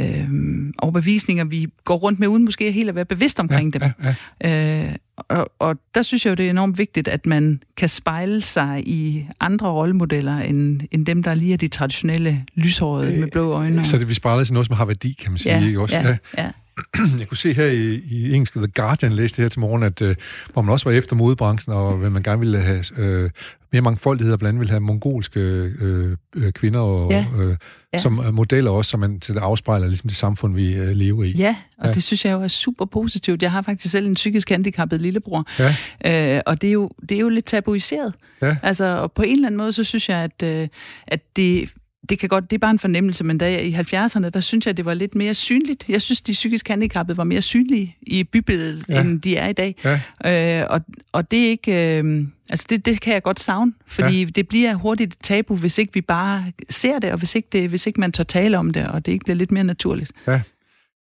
øhm, overbevisninger, vi går rundt med, uden måske helt at være bevidst omkring ja, dem. Ja, ja. Øh, og, og der synes jeg jo, det er enormt vigtigt, at man kan spejle sig i andre rollemodeller, end, end dem, der lige er de traditionelle lyshårede med blå øjne. Så det, vi spejler til noget, som har værdi, kan man sige. ja, ikke? Også, ja, ja. [CLEARS THROAT] Jeg kunne se her i, i engelsk The Guardian, læste her til morgen, at øh, hvor man også var efter modebranchen, og hvad man gerne ville have øh, mere mangfoldighed, og blandt andet ville have mongolske øh, øh, kvinder og, Ja. øh, Ja. som øh, modeller også, som man til det afspejler ligesom det samfund, vi øh, lever i. Ja, og ja. det synes jeg jo er super positivt. Jeg har faktisk selv en psykisk handicappet lillebror, Ja. øh, og det er, jo, det er jo lidt tabuiseret. Ja. Altså, og på en eller anden måde, så synes jeg, at, øh, at det, det kan godt, det er bare en fornemmelse, men da jeg, i 70'erne, der synes jeg, det var lidt mere synligt. Jeg synes, de psykisk handicappede var mere synlige i bybilledet, Ja. ja. end de er i dag. Ja. Øh, og, og det er ikke... Øh, altså, det, det kan jeg godt savne, fordi ja. det bliver hurtigt et tabu, hvis ikke vi bare ser det, og hvis ikke, det, hvis ikke man tør tale om det, og det ikke bliver lidt mere naturligt.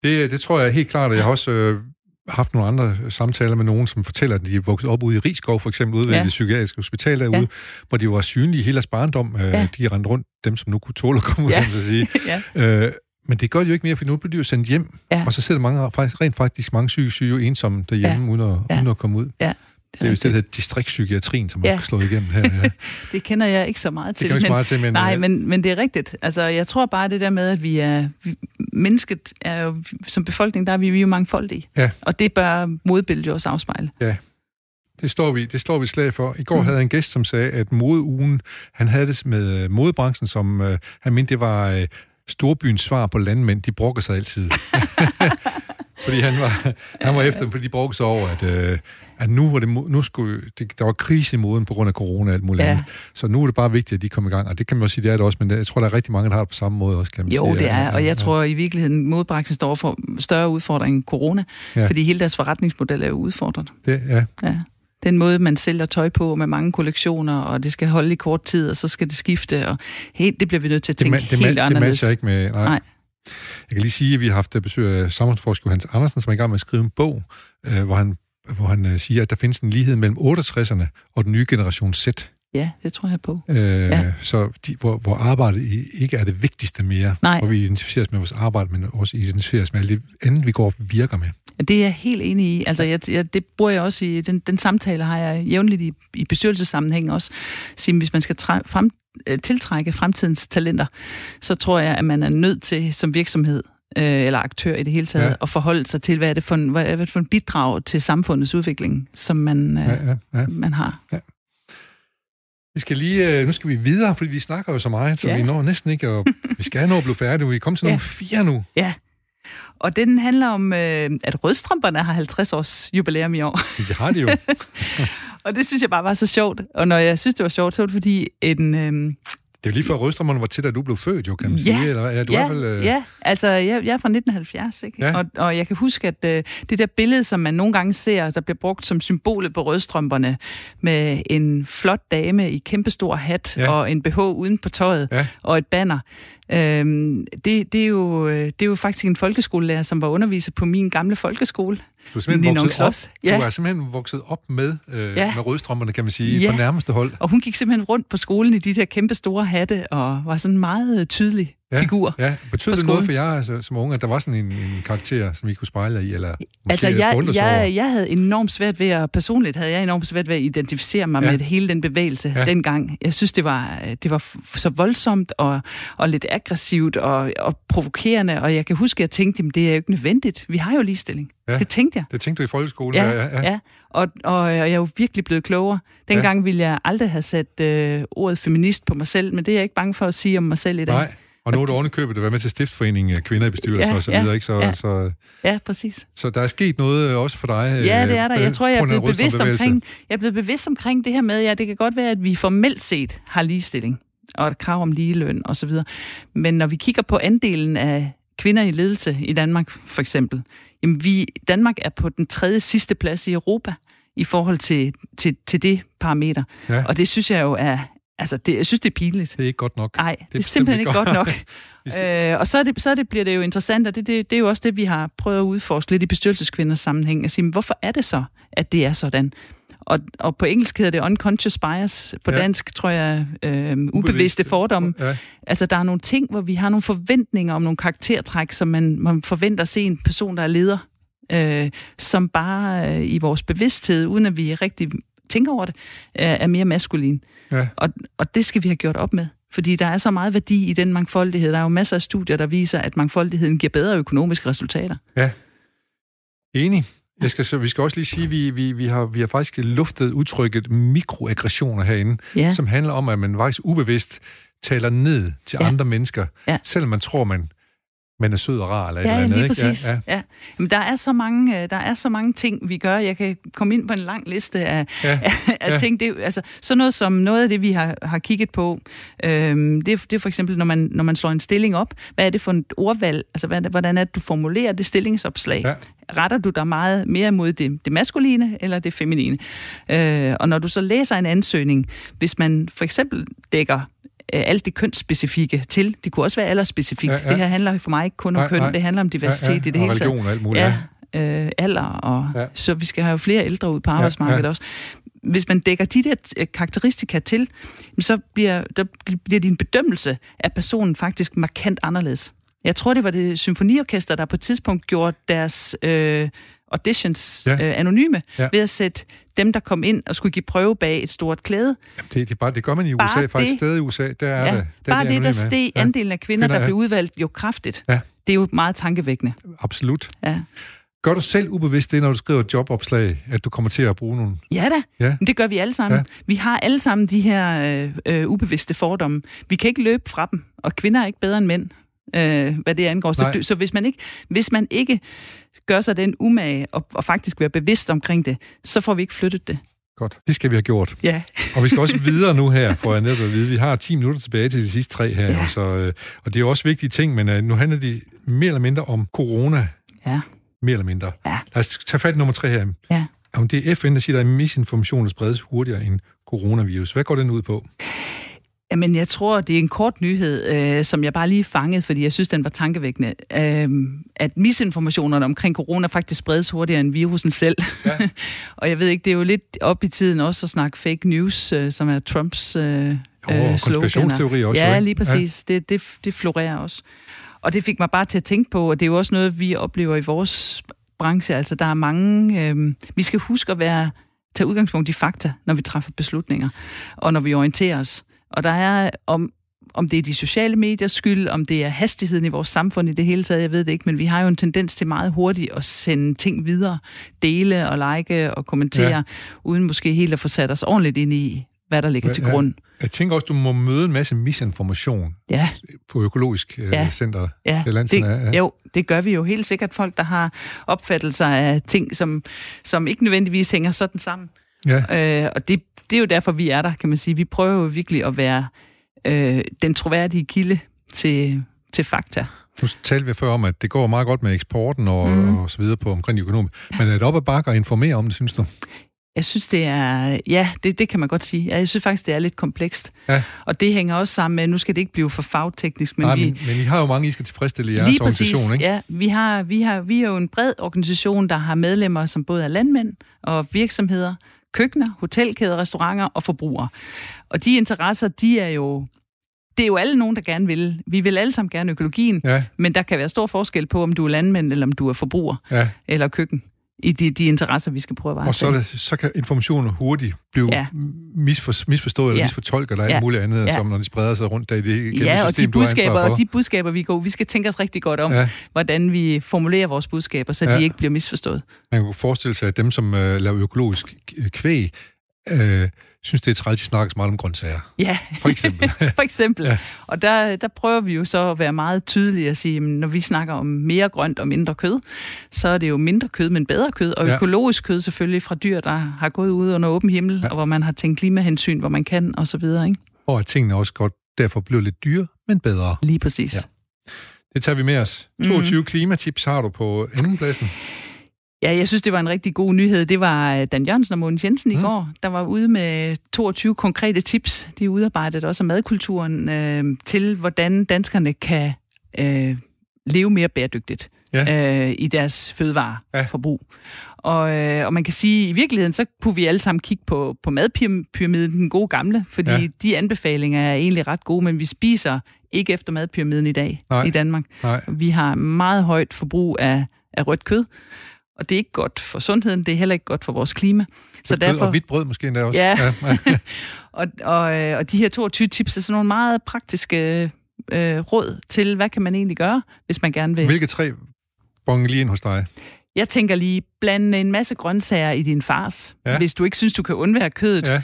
Det, det tror jeg helt klart, og jeg har også øh, haft nogle andre samtaler med nogen, som fortæller, at de er vokset op ude i Rigskov, for eksempel ude ved Ja. det psykiatriske hospital derude, Ja. hvor de var synlige hele deres barndom. Øh, Ja. De rendte rundt, dem som nu kunne tåle at komme ud, Ja. så sige. [LAUGHS] ja. Øh, men det gør de jo ikke mere, for nu bliver de jo sendt hjem, Ja. og så sidder mange, faktisk, rent faktisk mange psykisk syge jo ensomme derhjemme, ja. uden, at, Ja. uden at komme ud. ja. Det er jo hedder distriktspsykiatrien, som Ja. har slået igennem her. Ja. [LAUGHS] Det kender jeg ikke så meget Det til. kan man ikke så meget til, men... Nej, øh, men, men det er rigtigt. Altså, jeg tror bare det der med, at vi er... Vi, mennesket er jo... Som befolkning, der er vi, vi er jo mangfoldige. Ja. Og det bør modbilledet jo også afspejle. Det står vi, det står vi slag for. I går Mm. havde jeg en gæst, som sagde, at modeugen, han havde det med øh, modebranchen, som øh, han mente, det var øh, storbyens svar på landmænd. De brokker sig altid. [LAUGHS] fordi han var, han var efter fordi de brokkede sig over, at, øh, at nu, var det, nu skulle, det, der var krise i moden på grund af corona og alt muligt Ja. andet. Så nu er det bare vigtigt, at de kommer i gang. Og det kan man også sige, det er det også, men det, jeg tror, der er rigtig mange, der har det på samme måde også, kan man Jo, sige. det Ja, er, ja, og ja. jeg tror i virkeligheden, modbranchen står for større udfordring end corona, Ja. fordi hele deres forretningsmodel er jo udfordret. Det, ja, Ja. Den måde, man sælger tøj på med mange kollektioner, og det skal holde i kort tid, og så skal det skifte, og helt, det bliver vi nødt til at det, tænke ma- det, helt ma- det anderledes. matcher ikke med... Nej. Nej. Jeg kan lige sige, at vi har haft besøg af samfundsforsker Hans Andersen, som er i gang med at skrive en bog, øh, hvor han, hvor han øh, siger, at der findes en lighed mellem 68'erne og den nye generation Z. Ja, det tror jeg på. Øh, Ja. Så de, hvor, hvor arbejdet ikke er det vigtigste mere, Nej. hvor vi identificeres med vores arbejde, men også identificeres med alt det andet, vi går og virker med. Det er jeg helt enig i. Altså, jeg, jeg, det bruger jeg også i, den, den samtale har jeg jævnligt i, i bestyrelsessammenhæng også. Sige, hvis man skal træ, frem, øh, tiltrække fremtidens talenter, så tror jeg, at man er nødt til som virksomhed øh, eller aktør i det hele taget, Ja. ja. at forholde sig til, hvad er det for en, hvad er det for en bidrag til samfundets udvikling, som man, øh, Ja, ja, ja. man har. Vi skal lige, øh, nu skal vi videre, fordi vi snakker jo så meget, så Ja. vi når næsten ikke, og [LAUGHS] vi skal nå at blive færdige. Vi er kommet til Ja. nummer fire nu. Ja. Og den handler om, øh, at rødstrømperne har 50 års jubilæum i år. Det har de jo. [LAUGHS] Og det synes jeg bare var så sjovt. Og når jeg synes, det var sjovt, så var det fordi en... Øh, Det er lige før Rødstrømmerne var til, da du blev født, jo, kan man Ja. sige. Eller, ja, du ja, er vel, øh, ja, altså jeg, jeg er fra 1970, ikke? Ja. Og, og jeg kan huske, at øh, det der billede, som man nogle gange ser, der bliver brugt som symbolet på rødstrømperne, med en flot dame i kæmpestor hat Ja. og en BH uden på tøjet Ja. og et banner. Øhm, det, det, er jo, øh, det er jo faktisk en folkeskolelærer, som var underviser på min gamle folkeskole. Du er simpelthen vokset op. Ja. du er simpelthen vokset op med, øh, Ja. med rødstrømmerne, kan man sige, Ja. på nærmeste hold. Og hun gik simpelthen rundt på skolen i de der kæmpe store hatte, og var sådan meget tydelig Ja. figur. Ja, betød det noget for jer altså, som unge, at der var sådan en, en karakter, som I kunne spejle jer i, eller måske Altså, jeg, jeg, jeg havde enormt svært ved at, personligt havde jeg enormt svært ved at identificere mig Ja. med hele den bevægelse Ja. dengang. Jeg synes, det var, det var så voldsomt og, og lidt aggressivt og, og provokerende, og jeg kan huske, at jeg tænkte, at det er jo ikke nødvendigt. Vi har jo ligestilling. Ja. Ja. Det tænkte jeg. Det tænkte du i folkeskolen? Ja, ja, ja. ja. Og, og, og jeg er jo virkelig blevet klogere. Dengang ja. ville jeg aldrig have sat øh, ordet feminist på mig selv, men det er jeg ikke bange for at sige om mig selv i dag. Nej, og nu er du ovenikøbet at være med til stiftforeningen kvinder i bestyrelser Ja, og så ja, videre, ikke? Så, ja. så, Ja, præcis. så der er sket noget øh, også for dig? Ja, det er der. Jeg tror, jeg er blevet bevidst omkring, jeg er blevet bevidst omkring det her med, ja, det kan godt være, at vi formelt set har ligestilling og et krav om ligeløn osv. Men når vi kigger på andelen af kvinder i ledelse i Danmark, for eksempel, jamen vi, Danmark er på den tredje sidste plads i Europa i forhold til, til, til det parameter. Ja. Og det synes jeg jo er, altså det, jeg synes, det er pinligt. Det er ikke godt nok. Nej, det, det er simpelthen ikke godt nok. [LAUGHS] [LAUGHS] Øh, og så, er det, så er det, bliver det jo interessant, og det, det, det er jo også det, vi har prøvet at udforske lidt i bestyrelseskvinders sammenhæng, at sige, hvorfor er det så, at det er sådan? Og, og på engelsk hedder det unconscious bias, på ja. dansk tror jeg øh, ubevidste fordomme. Ja, Altså der er nogle ting, hvor vi har nogle forventninger om nogle karaktertræk, som man, man forventer at se en person, der er leder, øh, som bare øh, i vores bevidsthed, uden at vi rigtig tænker over det, øh, er mere maskulin. Ja. Og, og det skal vi have gjort op med. Fordi der er så meget værdi i den mangfoldighed. Der er jo masser af studier, der viser, at mangfoldigheden giver bedre økonomiske resultater. Enig. Jeg skal, så, vi skal også lige sige, at vi, vi, vi, har, vi har faktisk luftet udtrykket mikroaggressioner herinde, Ja, som handler om, at man faktisk ubevidst taler ned til Ja. andre mennesker, Ja. selvom man tror, man, man er sød og rar eller et ja eller andet. lige ikke? præcis. Ja, Ja, ja. ja. Men der er, så mange, øh, der er så mange ting, vi gør. Jeg kan komme ind på en lang liste af, Ja. [LAUGHS] af, af Ja. ting. Det, altså, sådan noget som noget af det, vi har, har kigget på, øhm, det, det er for eksempel, når man, når man slår en stilling op. Hvad er det for et ordvalg? Altså, hvad hvordan er det, du formulerer det stillingsopslag? Ja. retter du dig meget mere mod det, det maskuline eller det feminine. Øh, og når du så læser en ansøgning, hvis man for eksempel dækker alt det kønsspecifikke til, det kunne også være alderspecifikt. Ja, Ja. Det her handler for mig ikke kun om Nej, køn, nej. det handler om diversitet ja, ja. i det og hele taget. religion og alt muligt. Ja, øh, alder, og Ja. ja. så vi skal have flere ældre ud på arbejdsmarkedet ja. ja, også. Hvis man dækker de der øh, karakteristika til, så bliver, der bliver din bedømmelse af personen faktisk markant anderledes. Jeg tror, det var det symfoniorkester, der på et tidspunkt gjorde deres øh, auditions Ja. øh, anonyme, Ja. ved at sætte dem, der kom ind og skulle give prøve bag et stort klæde. Jamen, det, det, er bare, det gør man i Bare USA, faktisk det- stadig i USA, der er Ja, det. Der er bare de det, der steg Ja, andelen af kvinder, Kvinder, der ja. blev udvalgt jo kraftigt. Ja. Det er jo meget tankevækkende. Absolut. Ja, Gør du selv ubevidst det, når du skriver et jobopslag, at du kommer til at bruge nogle... ja da, Ja. Men det gør vi alle sammen. Ja. Vi har alle sammen de her øh, øh, ubevidste fordomme. Vi kan ikke løbe fra dem, og kvinder er ikke bedre end mænd, øh, hvad det angår. Så, Nej. så hvis, man ikke, hvis man ikke gør sig den umage og, og faktisk være bevidst omkring det, så får vi ikke flyttet det. Godt, det skal vi have gjort. Ja, Og vi skal også [LAUGHS] videre nu her, for jeg netop at vide. Vi har 10 minutter tilbage til de sidste tre her, Ja. så, øh, og det er også vigtige ting, men øh, nu handler de mere eller mindre om corona. ja, Mere eller mindre. Ja. Lad os tage fat i nummer tre her. ja. Om det er FN, der siger, at misinformation spredes hurtigere end coronavirus. Hvad går den ud på? Jamen, jeg tror, det er en kort nyhed, øh, som jeg bare lige fangede, fordi jeg synes, den var tankevækkende. Øh, at misinformationerne omkring corona faktisk spredes hurtigere end virusen selv. Ja. [LAUGHS] og jeg ved ikke, det er jo lidt op i tiden også at snakke fake news, øh, som er Trumps øh, Og sloganer. konspirationsteorier også, Ja, lige præcis. Ja. Det, det, det florerer også. Og det fik mig bare til at tænke på, og det er jo også noget, vi oplever i vores branche. Altså, der er mange... Øh, vi skal huske at være tage udgangspunkt i fakta, når vi træffer beslutninger, og når vi orienterer os. Og der er, om, om det er de sociale mediers skyld, om det er hastigheden i vores samfund i det hele taget, jeg ved det ikke, men vi har jo en tendens til meget hurtigt at sende ting videre, dele og like og kommentere, Ja. ja. uden måske helt at få sat os ordentligt ind i, hvad der ligger Ja, til ja. grund. Jeg tænker også, du må møde en masse misinformation Ja, på økologisk øh, Ja. center. ja. Det Lansen er, ja. Jo, det gør vi jo helt sikkert. Folk, der har opfattelser af ting, som, som ikke nødvendigvis hænger sådan sammen. Ja. Øh, og det, det er jo derfor, vi er der, kan man sige. Vi prøver jo virkelig at være øh, den troværdige kilde til, til fakta. Nu talte vi før om, at det går meget godt med eksporten og, mm. Og så videre på omkring økonomi. Men er det op ad bakke at informere om det, synes du? Jeg synes, det er... Ja, det, det kan man godt sige. Jeg synes faktisk, det er lidt komplekst. Ja. Og det hænger også sammen med, nu skal det ikke blive for fagteknisk, men Nej, vi... men, men I har jo mange, I skal tilfredsstille i jeres Lige præcis, organisation, ikke? ja. Vi, har, vi, har, vi er jo en bred organisation, der har medlemmer, som både er landmænd og virksomheder, køkkener, hotelkæder, restauranter og forbrugere. Og de interesser, de er jo... Det er jo alle nogen, der gerne vil. Vi vil alle sammen gerne økologien, Ja, men der kan være stor forskel på, om du er landmand, eller om du er forbruger, ja. eller køkken, i de, de interesser, vi skal prøve at varetage. Og så, det, så kan informationen hurtigt blive ja. Misfor, misforstået eller Ja. misfortolket eller alt Ja. muligt andet, Ja. som når de spreder sig rundt der i det Ja, og system, de budskaber, og de budskaber, vi går, vi skal tænke os rigtig godt om, Ja. hvordan vi formulerer vores budskaber, så Ja. de ikke bliver misforstået. Man kunne forestille sig, at dem, som øh, laver økologisk kvæg, øh, synes, det er træls, de snakker så meget om grøntsager. Ja, For eksempel. [LAUGHS] for eksempel. Ja. Og der, der prøver vi jo så at være meget tydelige og sige, jamen, når vi snakker om mere grønt og mindre kød, så er det jo mindre kød, men bedre kød, og Ja. økologisk kød selvfølgelig fra dyr, der har gået ud under åben himmel, Ja. og hvor man har tænkt klimahensyn, hvor man kan, og så videre, ikke? og at tingene også godt derfor bliver lidt dyre, men bedre. Lige præcis. Ja. Det tager vi med os. Mhm. 22 mm. klimatips har du på andenpladsen. Ja, jeg synes, det var en rigtig god nyhed. Det var øh, Dan Jørgensen og Mogens Jensen i Mm. går, der var ude med 22 konkrete tips. De udarbejdet også af madkulturen øh, til, hvordan danskerne kan øh, leve mere bæredygtigt Ja. øh, i deres fødevareforbrug. Og, øh, og man kan sige, at i virkeligheden, så kunne vi alle sammen kigge på, på madpyramiden, den gode gamle, fordi Ja. ja. de anbefalinger er egentlig ret gode, men vi spiser ikke efter madpyramiden i dag Nej. i Danmark. Nej. Vi har meget højt forbrug af, af rødt kød, og det er ikke godt for sundheden, det er heller ikke godt for vores klima. Så derfor... Og hvidt brød måske endda også. Ja. ja. [LAUGHS] Og, og, øh, og de her 22 tips er sådan nogle meget praktiske øh, råd til, hvad kan man egentlig gøre, hvis man gerne vil. Hvilke tre bonger lige ind hos dig? Jeg tænker lige, blande en masse grøntsager i din fars, Ja. hvis du ikke synes, du kan undvære kødet. Ja.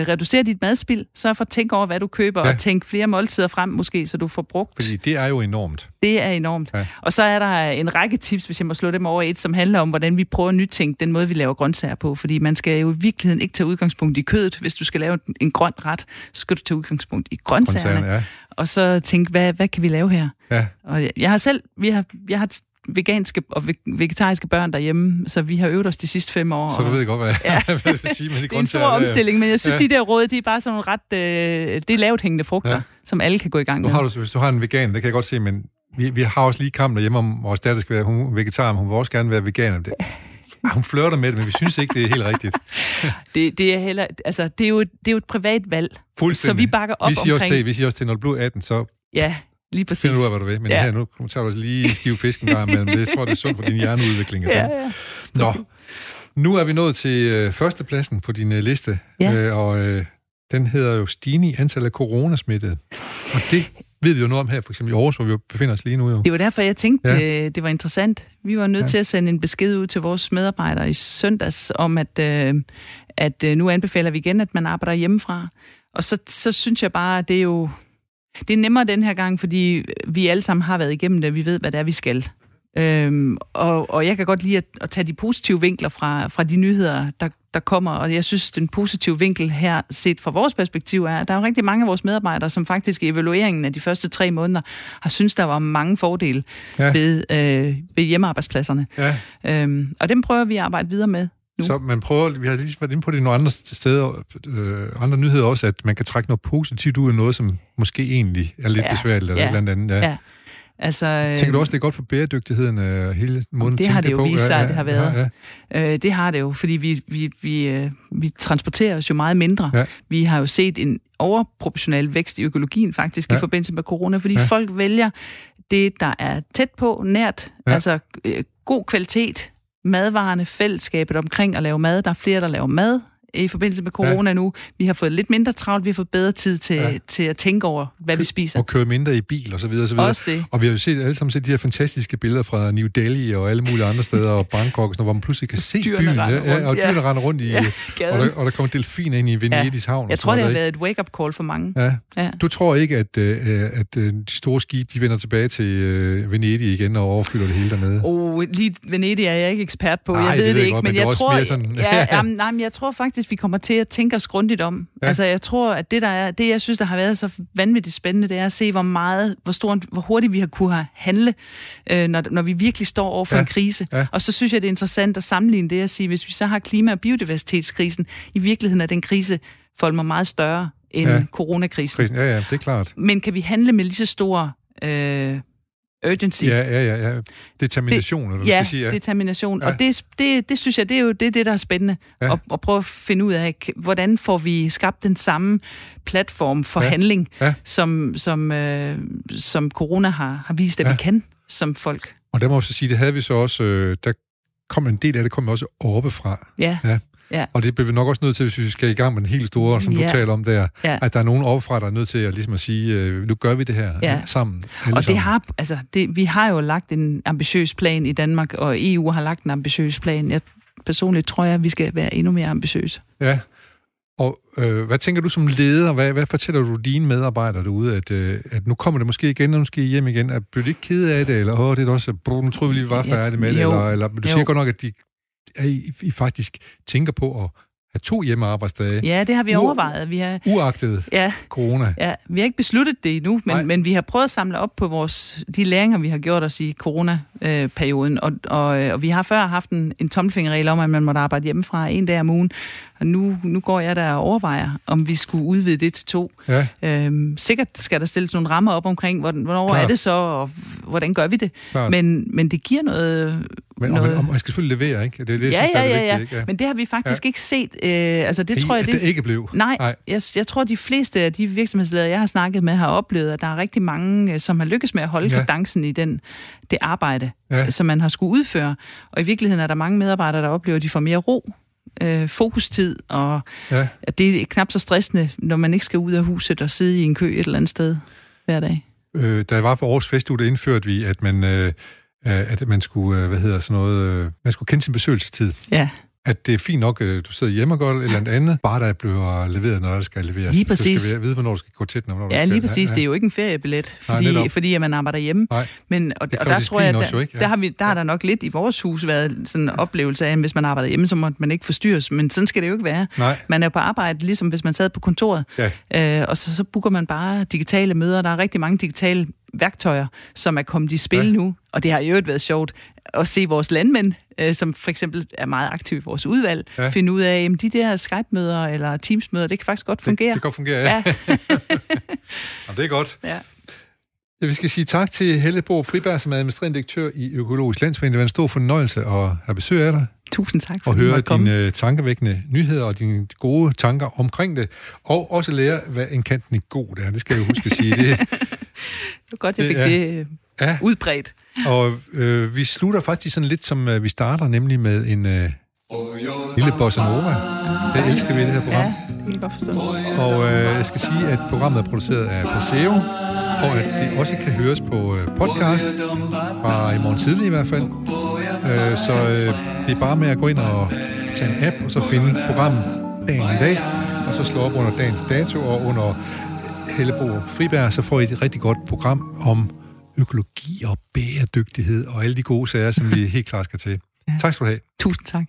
Øh, reducer dit madspild, sørg for at tænke over, hvad du køber, Ja. og tænk flere måltider frem måske, så du får brugt. Fordi det er jo enormt. Det er enormt. Ja. Og så er der en række tips, hvis jeg må slå dem over et, som handler om, hvordan vi prøver at nytænke den måde, vi laver grøntsager på. Fordi man skal jo i virkeligheden ikke tage udgangspunkt i kødet. Hvis du skal lave en- en grøn ret, så skal du tage udgangspunkt i grøntsagerne. Grøntsagerne, ja. Og så tænke, hvad, hvad kan vi lave her? ja. Og jeg- jeg har selv, vi har, jeg har veganske og ve- vegetariske børn derhjemme, så vi har øvet os de sidste fem år. Så du ved godt, hvad, ja. [LAUGHS] Hvad jeg vil sige med de [LAUGHS] det er en stor omstilling, men jeg synes, Ja. de der råd, de er bare sådan nogle ret... Øh, det er lavt hængende frugter, Ja. som alle kan gå i gang Nu med. har du, hvis du har en vegan, det kan jeg godt se, men vi, vi har også lige kampen derhjemme om vores datter skal være hun vegetar, men hun vil også gerne være veganer. Det, [LAUGHS] ah, hun flørter med det, men vi synes ikke, det er helt rigtigt. Det, det, er heller, altså, det, er jo, et- det er jo et privat valg. Fuldstændig. Så vi bakker op vi siger også omkring- til, vi siger også til, når du bliver 18, så Ja, lige præcis. finder du ud af, hvad du vil. Men ja. Her nu tager du også lige en skive fisk en gang imellem. Det tror jeg, det er sundt for din hjerneudvikling. Ja, Ja. Nå, nu er vi nået til øh, førstepladsen på din øh, liste, Ja. øh, og øh, den hedder jo stigning i antallet af coronasmittede. Og det ved vi jo noget om her, for eksempel i Aarhus, hvor vi befinder os lige nu. Jo. Det var derfor, jeg tænkte, Ja. ja. det var interessant. Vi var nødt ja. til at sende en besked ud til vores medarbejdere i søndags om, at, øh, at øh, nu anbefaler vi igen, at man arbejder hjemmefra. Og så, så synes jeg bare, at det er jo det er nemmere den her gang, fordi vi alle sammen har været igennem det, vi ved, hvad det er, vi skal. Øhm, og, og jeg kan godt lide at, at tage de positive vinkler fra, fra de nyheder, der, der kommer, og jeg synes, den positive vinkel her, set fra vores perspektiv, er, at der er rigtig mange af vores medarbejdere, som faktisk i evalueringen af de første tre måneder har synes der var mange fordele ja. ved, øh, ved hjemmearbejdspladserne. Ja, Øhm, og dem prøver vi at arbejde videre med nu. så man prøver, vi har lige været inde på det nogle andre steder, øh, andre nyheder også, at man kan trække noget positivt ud af noget, som måske egentlig er lidt Ja. besværligt, eller Ja. et eller andet. Ja. Ja. Altså, øh, Tænker du også, det er godt for bæredygtigheden øh, hele måden det har det jo på? vist sig, at det har været. Ja, Øh, det har det jo, fordi vi, vi, vi, øh, vi transporterer os jo meget mindre. Ja. Vi har jo set en overproportional vækst i økologien faktisk Ja. ja. i forbindelse med corona, fordi Ja. ja. folk vælger det, der er tæt på, nært, Ja. ja. altså øh, god kvalitet, madvarerne, fællesskabet omkring at lave mad. Der er flere, der laver mad i forbindelse med corona ja. nu. Vi har fået lidt mindre travlt, vi har fået bedre tid til, Ja. ja. til at tænke over, hvad vi spiser. Og køre mindre i bil og så videre, og så videre. Også det. Og vi har jo set, alle sammen set de her fantastiske billeder fra New Delhi og alle mulige andre steder, og Bangkok, og sådan hvor man pludselig kan se Dyrene byen. render ja, rundt, og ja. dyrene render rundt i... Ja, og, der, og der kommer delfiner ind i Venedigs havn. Jeg tror, sådan det har været et wake-up call for mange. Ja. Ja. Du tror ikke, at, øh, at øh, de store skibe, de vender tilbage til øh, Venedig igen og overfylder det hele dernede? Oh, lige Venedig er jeg ikke ekspert på. Nej, jeg det ved det, jeg ikke, godt, men men det jeg tror, sådan- ja, [LAUGHS] jamen, nej, men jeg tror faktisk, vi kommer til at tænke os grundigt om. Ja. Altså, jeg tror, at det, der er, det, jeg synes, der har været så vanvittigt spændende, det er at se, hvor meget, hvor, stor, hvor hurtigt vi har kunne have handle, øh, når, når vi virkelig står over for Ja. en krise. Ja. Og så synes jeg, det er interessant at sammenligne det at sige, hvis vi så har klima- og biodiversitetskrisen, i virkeligheden er den krise mig meget større end ja. coronakrisen. Krisen, ja, ja, det er klart. Men kan vi handle med lige så stor øh, urgency? Ja, ja, ja. ja. Determination, eller hvad du ja, skal sige. Ja. determination. Ja. Og det, det, det synes jeg, det er jo det, det der er spændende. Ja. At, at prøve at finde ud af, hvordan får vi skabt den samme platform for Ja. handling, Ja. som, som, øh, som corona har, har vist, at Ja. vi kan som folk. Og der må jeg så sige, det havde vi så også... Øh, der kom en del af det kom også oppefra. Ja, Ja. Ja. Og det bliver vi nok også nødt til, hvis vi skal i gang med den helt store, som du Ja. taler om der, Ja. at der er nogen oppefra, der er nødt til at, ligesom at sige, øh, nu gør vi det her Ja. sammen. og det sammen. har, altså, det, vi har jo lagt en ambitiøs plan i Danmark, og EU har lagt en ambitiøs plan. Jeg personligt tror jeg, at vi skal være endnu mere ambitiøse. Ja. Og øh, hvad tænker du som leder? Hvad, hvad fortæller du dine medarbejdere derude? At, øh, at nu kommer det måske igen, og nu skal I hjem igen. Er, bliver de ikke ked af det? Eller åh, det er da også, brug, nu troede vi lige, vi var færdige med det. Eller, eller du siger Jo. godt nok, at, de, at I, I faktisk tænker på at have to hjemmearbejdsdage, Ja, det har vi overvejet. Vi har, uagtet ja, corona. Ja, vi har ikke besluttet det endnu, Nej. men, men vi har prøvet at samle op på vores, de læringer, vi har gjort os i coronaperioden. Og, og, og vi har før haft en, en tommelfingerregel om, at man måtte arbejde hjemmefra en dag om ugen. Og nu, nu går jeg der og overvejer, om vi skulle udvide det til to. Ja, Øhm, sikkert skal der stilles nogle rammer op omkring, hvornår Klart. er det så, og hvordan gør vi det? Men, men det giver noget... Men, og, noget man, og man skal selvfølgelig levere, ikke? Det er det, jeg ja, synes, der ja, er det ja, vigtige, ja. ikke? Ja. Men det har vi faktisk ja. ikke set. Øh, altså det I- tror jeg, det, det ikke blev. Nej, Nej. Jeg, jeg tror, de fleste af de virksomhedsledere, jeg har snakket med, har oplevet, at der er rigtig mange, øh, som har lykkes med at holde Ja. ja. kadencen i den, det arbejde, Ja. ja. som man har skulle udføre. Og i virkeligheden er der mange medarbejdere, der oplever, at de får mere ro, øh, fokustid, og Ja. det er knap så stressende, når man ikke skal ud af huset og sidde i en kø et eller andet sted hver dag. Øh, da jeg var på Aarhus Festuge, der indførte vi, at man, øh, øh, at man skulle, øh, hvad hedder sådan noget, øh, man skulle kende sin besøgelsestid. Ja, at det er fint nok, øh, du sidder hjemme og gør eller andet andet, bare der bliver leveret, når der skal leveres. Lige Du præcis. skal vide, hvornår du skal gå til den, og hvornår du ja skal. lige præcis. Det er jo ikke en feriebillet, Nej, fordi, netop. fordi at man arbejder hjemme. Nej, Men, og, og der tror jeg, at der, jo, ikke? Ja. der, har vi, der har der nok lidt i vores hus været sådan en oplevelse af, at hvis man arbejder hjemme, så må man ikke forstyrres. Men sådan skal det jo ikke være. nej, Man er på arbejde, ligesom hvis man sad på kontoret, ja, øh, og så, så booker man bare digitale møder. Der er rigtig mange digitale værktøjer, som er kommet i spil Ja. ja. nu, og det har jo øvrigt været sjovt at se vores landmænd, øh, som for eksempel er meget aktive i vores udvalg, Ja. ja. finde ud af, at de der Skype-møder eller Teams-møder, det kan faktisk godt det, fungere. det kan godt fungere, ja. ja, [LAUGHS] Jamen, det er godt. ja. Ja, vi skal sige tak til Helle Bo Friberg, som er administrerende direktør i Økologisk Landsforening. Det var en stor fornøjelse at have besøg af dig Tusind tak for og høre dine tankevækkende nyheder og dine gode tanker omkring det. Og også lære, hvad en kanten god er. Det skal jeg jo huske at sige. Det, [LAUGHS] Det var godt, jeg det fik er- det øh, ja, udbredt. og øh, vi slutter faktisk sådan lidt, som øh, vi starter, nemlig med en øh, lille bossa nova. Det elsker vi i det her program. Ja, det kan jeg godt forstå. Og øh, jeg skal sige, at programmet er produceret af Paseo, og at det også kan høres på øh, podcast, fra i morgen tidlig i hvert fald. Øh, så øh, det er bare med at gå ind og tage en app, og så finde programmet dagen i dag, og så slå op under dagens dato og under Hellebo Friberg, så får I et rigtig godt program om økologi og bæredygtighed og alle de gode sager, som vi [LAUGHS] helt klart skal til. Tak skal du have. Tusind tak.